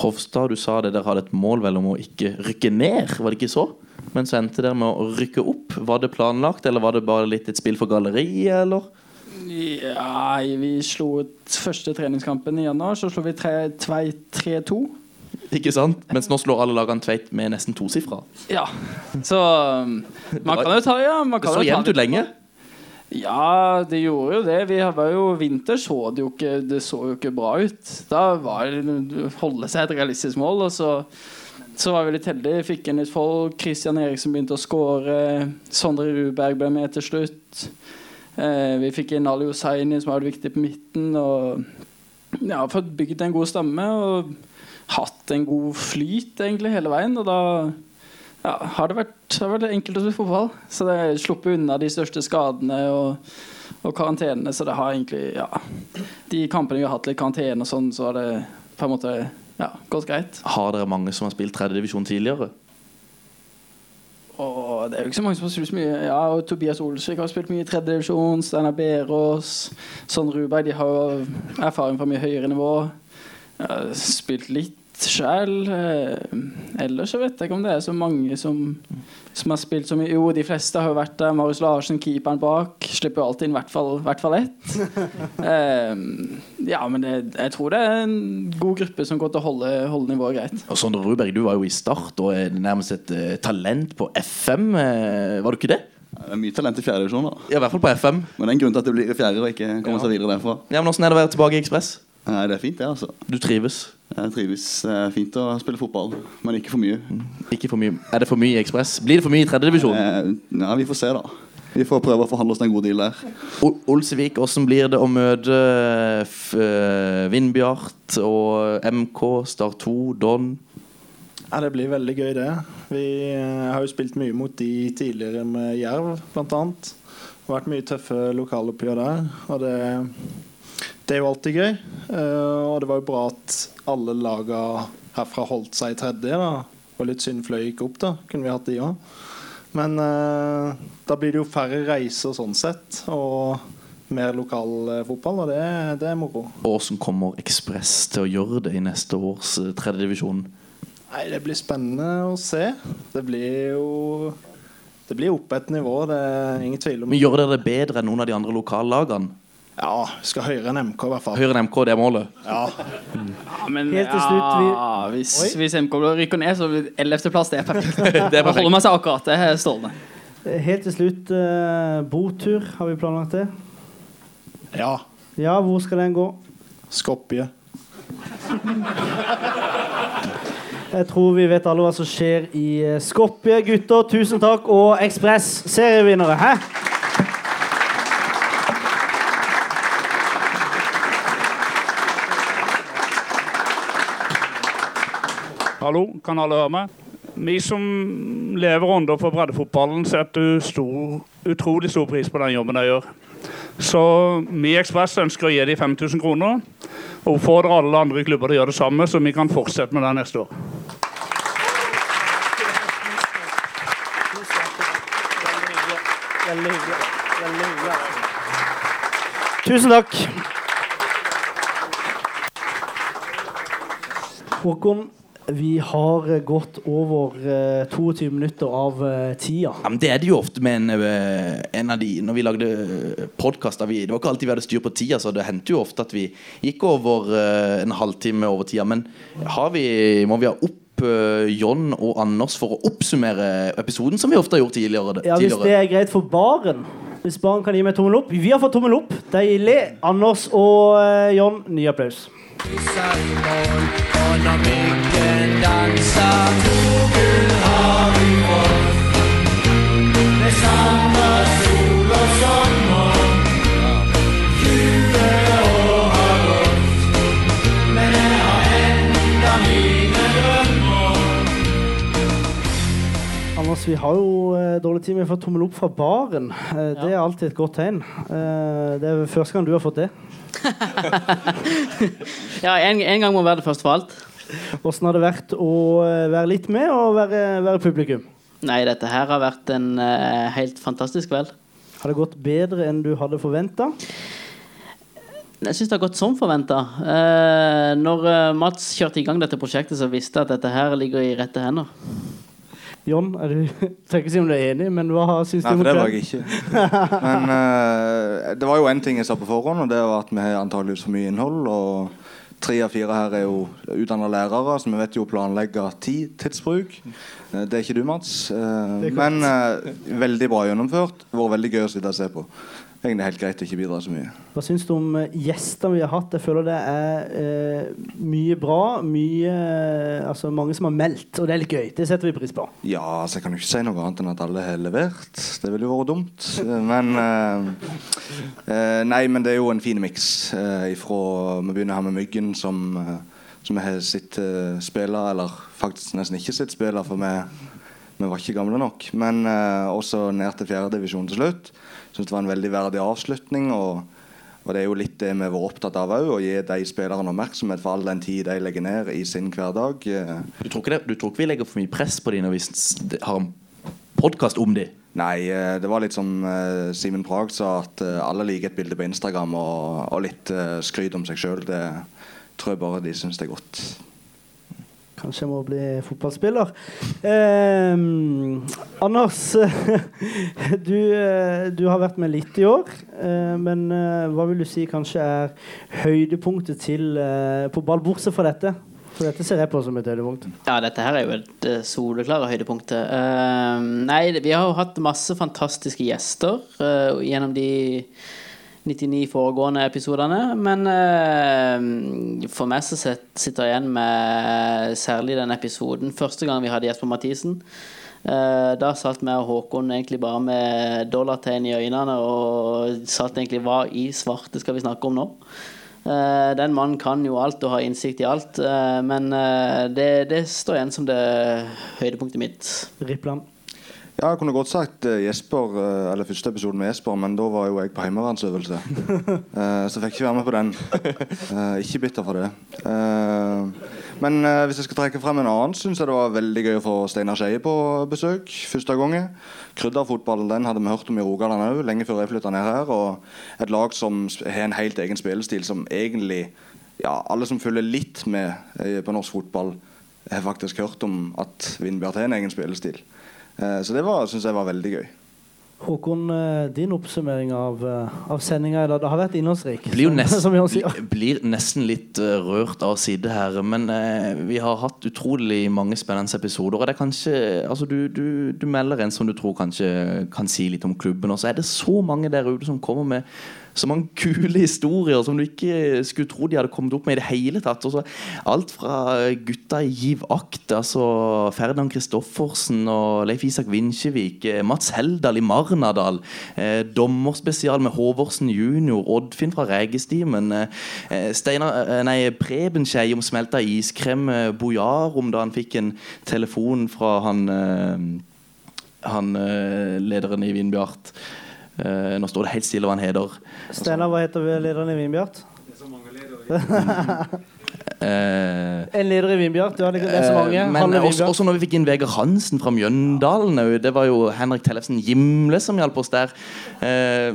Hovstad, du sa det dere hadde et mål vel om å ikke rykke ned, var det ikke så? Men så endte dere med å rykke opp. Var det planlagt, eller var det bare litt et spill for galleriet, eller? Ja, vi slo ut første treningskampen i januar, så slo vi tre- Tveit 3-2. Ikke sant? Mens nå slår alle lagene Tveit med nesten tosifra. Ja, så um, man kan jo ta ja, man Det så jevnt ut lenge. Ja, det gjorde jo det. Vi var jo Vinter så det jo ikke Det så jo ikke bra ut. Da var det holde seg et realistisk mål, og så så var vi litt heldige. Fikk inn litt folk. Christian Eriksen begynte å skåre. Sondre Ruberg ble med til slutt. Eh, vi fikk inn Ali Hussaini, som var viktig på midten. Og ja, fått bygd en god stamme og hatt en god flyt egentlig hele veien. Og da ja, har det vært, har vært enkelt å spille fotball. Så det er sluppet unna de største skadene og, og karantenene. Så det har egentlig ja, De kampene vi har hatt litt karantene og sånn, så har det på en måte ja, gått greit. Har dere mange som har spilt tredjedivisjon tidligere? Og det er jo ikke så mange som har spilt så mye. Ja, og Tobias Olsvik har spilt mye i tredje divisjon. Steinar Berås, Sondre Ruberg. De har jo erfaring fra mye høyere nivå. Ja, spilt litt sjæl. ellers så vet jeg ikke om det er så mange som, som har spilt så mye. Jo, de fleste har jo vært der. Marius Larsen, keeperen bak, slipper jo alltid inn i hvert fall, hvert fall ett. Eh, ja, men jeg, jeg tror det er en god gruppe som går til å holde, holde nivået greit. Og Sondre Ruberg, du var jo i Start og er nærmest et eh, talent på FM. eh, var du ikke det? Det er mye talent i fjerde divisjon. Ja, i hvert fall på FM. Men det er en grunn til at det blir i fjerde og ikke kommer seg videre derfra. Ja, men Hvordan er det å være tilbake i Ekspress? Nei, Det er fint, det. altså. Du trives? Jeg trives. Det er fint å spille fotball, men ikke for mye. Ikke for mye. Er det for mye i Ekspress? Blir det for mye i tredjedivisjon? Eh, ja, vi får se, da. Vi får prøve å forhandle oss en god deal der. O- Olsevik, hvordan blir det å møte f- eh, Vindbjart og MK, Start 2, Don? Ja, Det blir veldig gøy, det. Vi eh, har jo spilt mye mot de tidligere med Jerv, har vært mye tøffe lokaloppgjør der. Og det, det er jo alltid gøy. Eh, og det var jo bra at alle laga herfra holdt seg i tredje. da. Var litt synd Fløy gikk opp, da. Kunne vi hatt de òg. Men eh, da blir det jo færre reiser sånn sett, og mer lokal fotball, og det, det er moro. Og hvordan kommer Ekspress til å gjøre det i neste års eh, tredjedivisjon? Nei, Det blir spennende å se. Det blir jo Det blir opp et nivå, det er ingen tvil om Men Gjør dere det bedre enn noen av de andre lokallagene? Ja, skal høyere enn MK, i hvert fall. Høyere enn MK, det er målet? Ja. Ja, men Helt til slutt, vi- ja, hvis, hvis MK rykker ned, så blir 11.-plass det er perfekt. Det er perfekt. Holder man seg akkurat. Det er strålende. Helt til slutt, eh, botur. Har vi planlagt det? Ja. Ja, hvor skal den gå? Skopje. Jeg tror vi vet alle hva som skjer i eh, Skopje. Gutter, tusen takk. Og Ekspress, serievinnere. Hæ? Hallo, kan alle høre meg? Vi som lever under for breddefotballen, setter stor, utrolig stor pris på den jobben de gjør. Så vi i Ekspress ønsker å gi dem 5000 kroner. Og oppfordrer alle andre klubber til å gjøre det samme, så vi kan fortsette med det neste år. Tusen takk. Håkon, vi har gått over eh, 22 minutter av eh, tida. Ja, men det er det jo ofte med en, eh, en av de Når vi lagde podkaster Det var ikke alltid vi hadde styr på tida, så det hendte jo ofte at vi gikk over eh, en halvtime over tida. Men har vi, må vi ha opp eh, John og Anders for å oppsummere episoden, som vi ofte har gjort tidligere? Ja, Hvis det er greit for baren. Hvis baren kan gi meg tommel opp. Vi har fått tommel opp. Deilig. Anders og eh, John, ny applaus. Og når myggen danser, gull har vi fått. Med sommer, sol og sommer. 20 år har gått, men jeg har enda mine drømmer. Anders, vi har jo eh, dårlig tid. Vi har fått tommel opp fra baren. Eh, Det er alltid et godt tegn. Eh, det er første gang du har fått det. Ja, en, en gang må være det først for alt. Hvordan har det vært å eh, være litt med og være, være publikum? Nei, dette her har vært en uh, helt fantastisk kveld. Har det gått bedre enn du hadde forventa? Jeg syns det har gått som forventa. Uh, når eh, Mats kjørte i gang dette prosjektet, så visste jeg at dette her ligger i rette hender. John, er du, trenger ikke si om du er enig, men hva syns du Nei, for det var jeg ikke. Men uh, det var jo én ting jeg sa på forhånd, og det var at vi har antageligvis for mye innhold. Og tre av fire her er jo utdanna lærere, så vi vet jo å planlegge tid, tidsbruk. Eh, det er ikke du, Mats. Uh, men uh, veldig bra gjennomført. Det Vært veldig gøy å sitte og se på. Egentlig helt greit å ikke bidra så mye. Hva syns du om eh, gjestene vi har hatt? Jeg føler det er eh, mye bra. Mye, eh, altså mange som har meldt, og det er litt gøy. Det setter vi pris på. Ja, altså jeg kan jo ikke si noe annet enn at alle har levert. Det ville jo vært dumt. Men eh, eh, Nei, men det er jo en fin miks eh, ifra Vi begynner her med Myggen, som, som har sitt eh, spiller, eller faktisk nesten ikke sitt spiller, for vi, vi var ikke gamle nok. Men eh, også ned til fjerdedivisjon til slutt. Syns det var en veldig verdig avslutning. og og det er jo litt det vi var opptatt av òg, å gi de spillerne oppmerksomhet for all den tid de legger ned i sin hverdag. Du tror, ikke det, du tror ikke vi legger for mye press på dem når vi har en podkast om dem? Nei, eh, det var litt som eh, Simen Prag sa, at eh, alle liker et bilde på Instagram og, og litt skryt om seg sjøl. Det tror jeg bare de syns det er godt. Kanskje jeg må bli fotballspiller. Eh, Anders, du, du har vært med litt i år. Eh, men eh, hva vil du si kanskje er høydepunktet til eh, på ball, bortsett fra dette? For dette ser jeg på som et høydepunkt. Ja, dette her er jo et eh, soleklare høydepunktet. Eh, nei, vi har jo hatt masse fantastiske gjester eh, gjennom de 99 foregående episodene. Men eh, for meg så sitter jeg igjen med særlig den episoden første gang vi hadde Jesper Mathisen. Eh, da satt vi og Håkon egentlig bare med dollartegn i øynene og satt egentlig hva i svarte skal vi snakke om nå? Eh, den mannen kan jo alt og har innsikt i alt, eh, men eh, det, det står igjen som det høydepunktet mitt. Rippland. Ja, jeg kunne godt sagt eh, Jesper, eh, eller første episoden med Jesper, men da var jo jeg på heimevernsøvelse. Så så fikk ikke være med på den. Eh, ikke bitter for det. Eh, men eh, hvis jeg skal trekke frem en annen, syns jeg det var veldig gøy å få Steinar Skeie på besøk første gangen. Krydderfotballen den hadde vi hørt om i Rogaland òg, lenge før jeg flytta ned her. Og et lag som har en helt egen spillestil som egentlig ja, alle som følger litt med eh, på norsk fotball, har faktisk hørt om at Vindbjart har en egen spillestil. Eh, Så det syns synes jeg var veldig gøy. Håkon, eh, din oppsummering av, eh, av sendinga i dag. Det har vært innholdsrik. blir blir, blir nesten litt rørt av å sitte her. Men eh, vi har hatt utrolig mange spennende episoder. Og det er kanskje altså du, du, du melder en som du tror kanskje kan si litt om klubben. Og så er det så mange der ute som kommer med så mange kule historier som du ikke skulle tro de hadde kommet opp med i det hele tatt. Så alt fra gutta i Giv Akt, altså Ferdinand Kristoffersen og Leif Isak Vinsjevik, eh, Mats Heldal i Marnardal, eh, dommerspesial med Håvorsen junior, Oddfinn fra Regestimen, eh, eh, eh, nei, Preben Skei om smelta iskrem, eh, Bojar da han fikk en telefon fra han han lederen i Vindbjart. Eh, nå står det helt stille hva han heter. Steinar, hva heter lederen i Vinbjart? Uh, En leder i Vinbjart. Ja, det det er så mange. Eh, Men også, også når vi fikk inn Vegard Hansen fra Mjøndalen òg. Det var jo Henrik Tellefsen Gimle som hjalp oss der. Eh,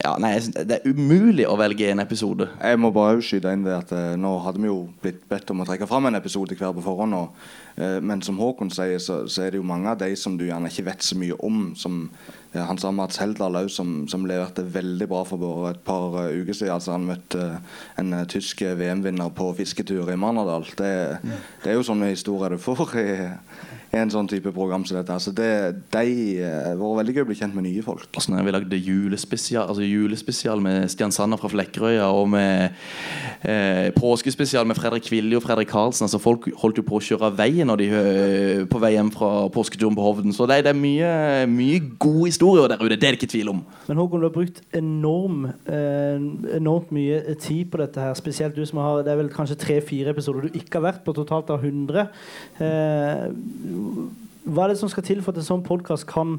ja, nei, det er umulig å velge en episode. Jeg må bare skyte inn det at eh, Nå hadde vi jo blitt bedt om å trekke fram en episode hver på forhånd. Og, eh, men som Håkon sier, så, så er det jo mange av de som du gjerne ikke vet så mye om. Som eh, han sa Mats Heldal òg, som, som leverte veldig bra for bare et par uh, uker siden. Altså, han møtte uh, en uh, tysk VM-vinner på fisketur i Marnardal. Det, det er jo sånne historier du får i, i en sånn type program som dette. Så det, de eh, var veldig gøy å bli kjent med nye folk. Altså når vi lagde julespesial, altså julespesial med Stian Sanner fra Flekkerøya og med eh, påskespesial med Fredrik Vilje og Fredrik Karlsen. Altså Folk holdt jo på å kjøre av veien når de eh, på vei hjem fra påsketuren på Hovden. Så det, det er mye, mye gode historier der ute. Det er det ikke tvil om. Men Håkon, du har brukt enorm, eh, enormt mye tid på dette her. Spesielt du som har Det er vel kanskje tre-fire episoder du ikke har vært på, totalt av 100. Eh, hva er det som skal til for at en sånn podkast kan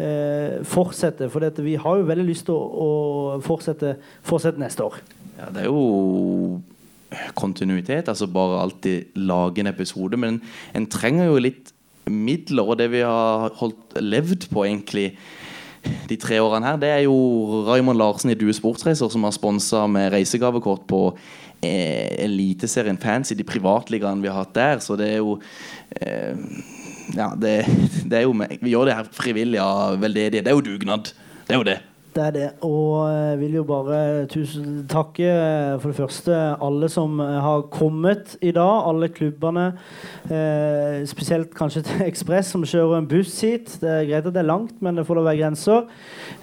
eh, fortsette? For dette, vi har jo veldig lyst til å, å fortsette, fortsette neste år. Ja, det er jo kontinuitet, altså bare alltid lage en episode. Men en trenger jo litt midler, og det vi har holdt, levd på egentlig de tre årene her, det er jo Raymond Larsen i Due Sportsreiser som har sponsa med reisegavekort på eh, Eliteserien Fancy, de privatligaene vi har hatt der. Så det er jo eh, Ja, det, det er jo Vi gjør det her frivillig av veldedighet. Det er jo dugnad. Det er jo det. Det er det. Og jeg vil jo bare tusen takke eh, for det første alle som eh, har kommet i dag. Alle klubbene. Eh, spesielt kanskje til Ekspress, som kjører en buss hit. Det er greit at det er langt, men det får da være grenser.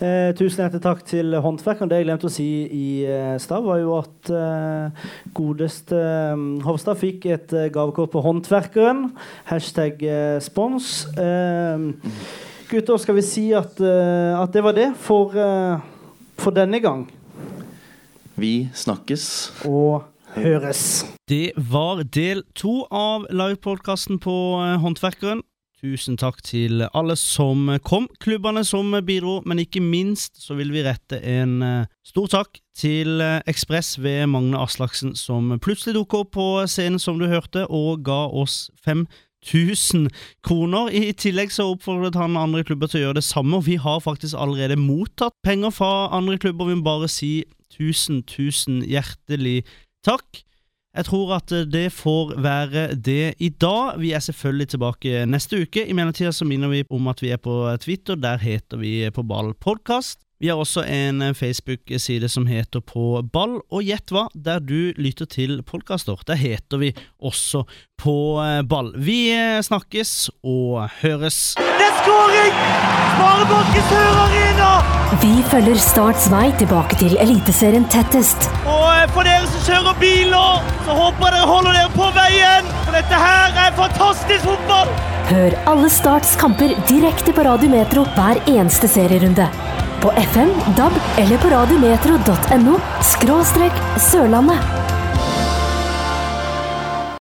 Eh, tusen hjertelig takk til håndverkeren. Det jeg glemte å si i eh, stad, var jo at eh, godeste eh, Hovstad fikk et eh, gavekort på Håndverkeren. Hashtag eh, spons. Eh, Gutter, skal vi si at, uh, at det var det for, uh, for denne gang? Vi snakkes. Og høres. Det var del to av livepodkasten på eh, Håndverkeren. Tusen takk til alle som kom, klubbene som bidro, men ikke minst så vil vi rette en stor takk til Ekspress ved Magne Aslaksen, som plutselig dukket opp på scenen, som du hørte, og ga oss 5000 kroner. I tillegg så oppfordret han andre klubber til å gjøre det samme, og vi har faktisk allerede mottatt penger fra andre klubber. Vi må bare si tusen, tusen hjertelig takk. Jeg tror at det får være det i dag. Vi er selvfølgelig tilbake neste uke. I mellomtida så minner vi om at vi er på Twitter. Der heter vi På ball podkast. Vi har også en eh, Facebook-side som heter På ball, og gjett hva, der du lytter til podkaster, der heter vi også På eh, ball. Vi eh, snakkes og høres. Det er skåring! Sparebanken Sør Arena! Vi følger Starts vei tilbake til Eliteserien tettest. Og for dere som kjører bil nå, så håper jeg dere holder dere på veien. For dette her er fantastisk fotball! Hør alle Starts kamper direkte på Radio Metro hver eneste serierunde. På FM, DAB eller på radiometro.no skråstrek Sørlandet.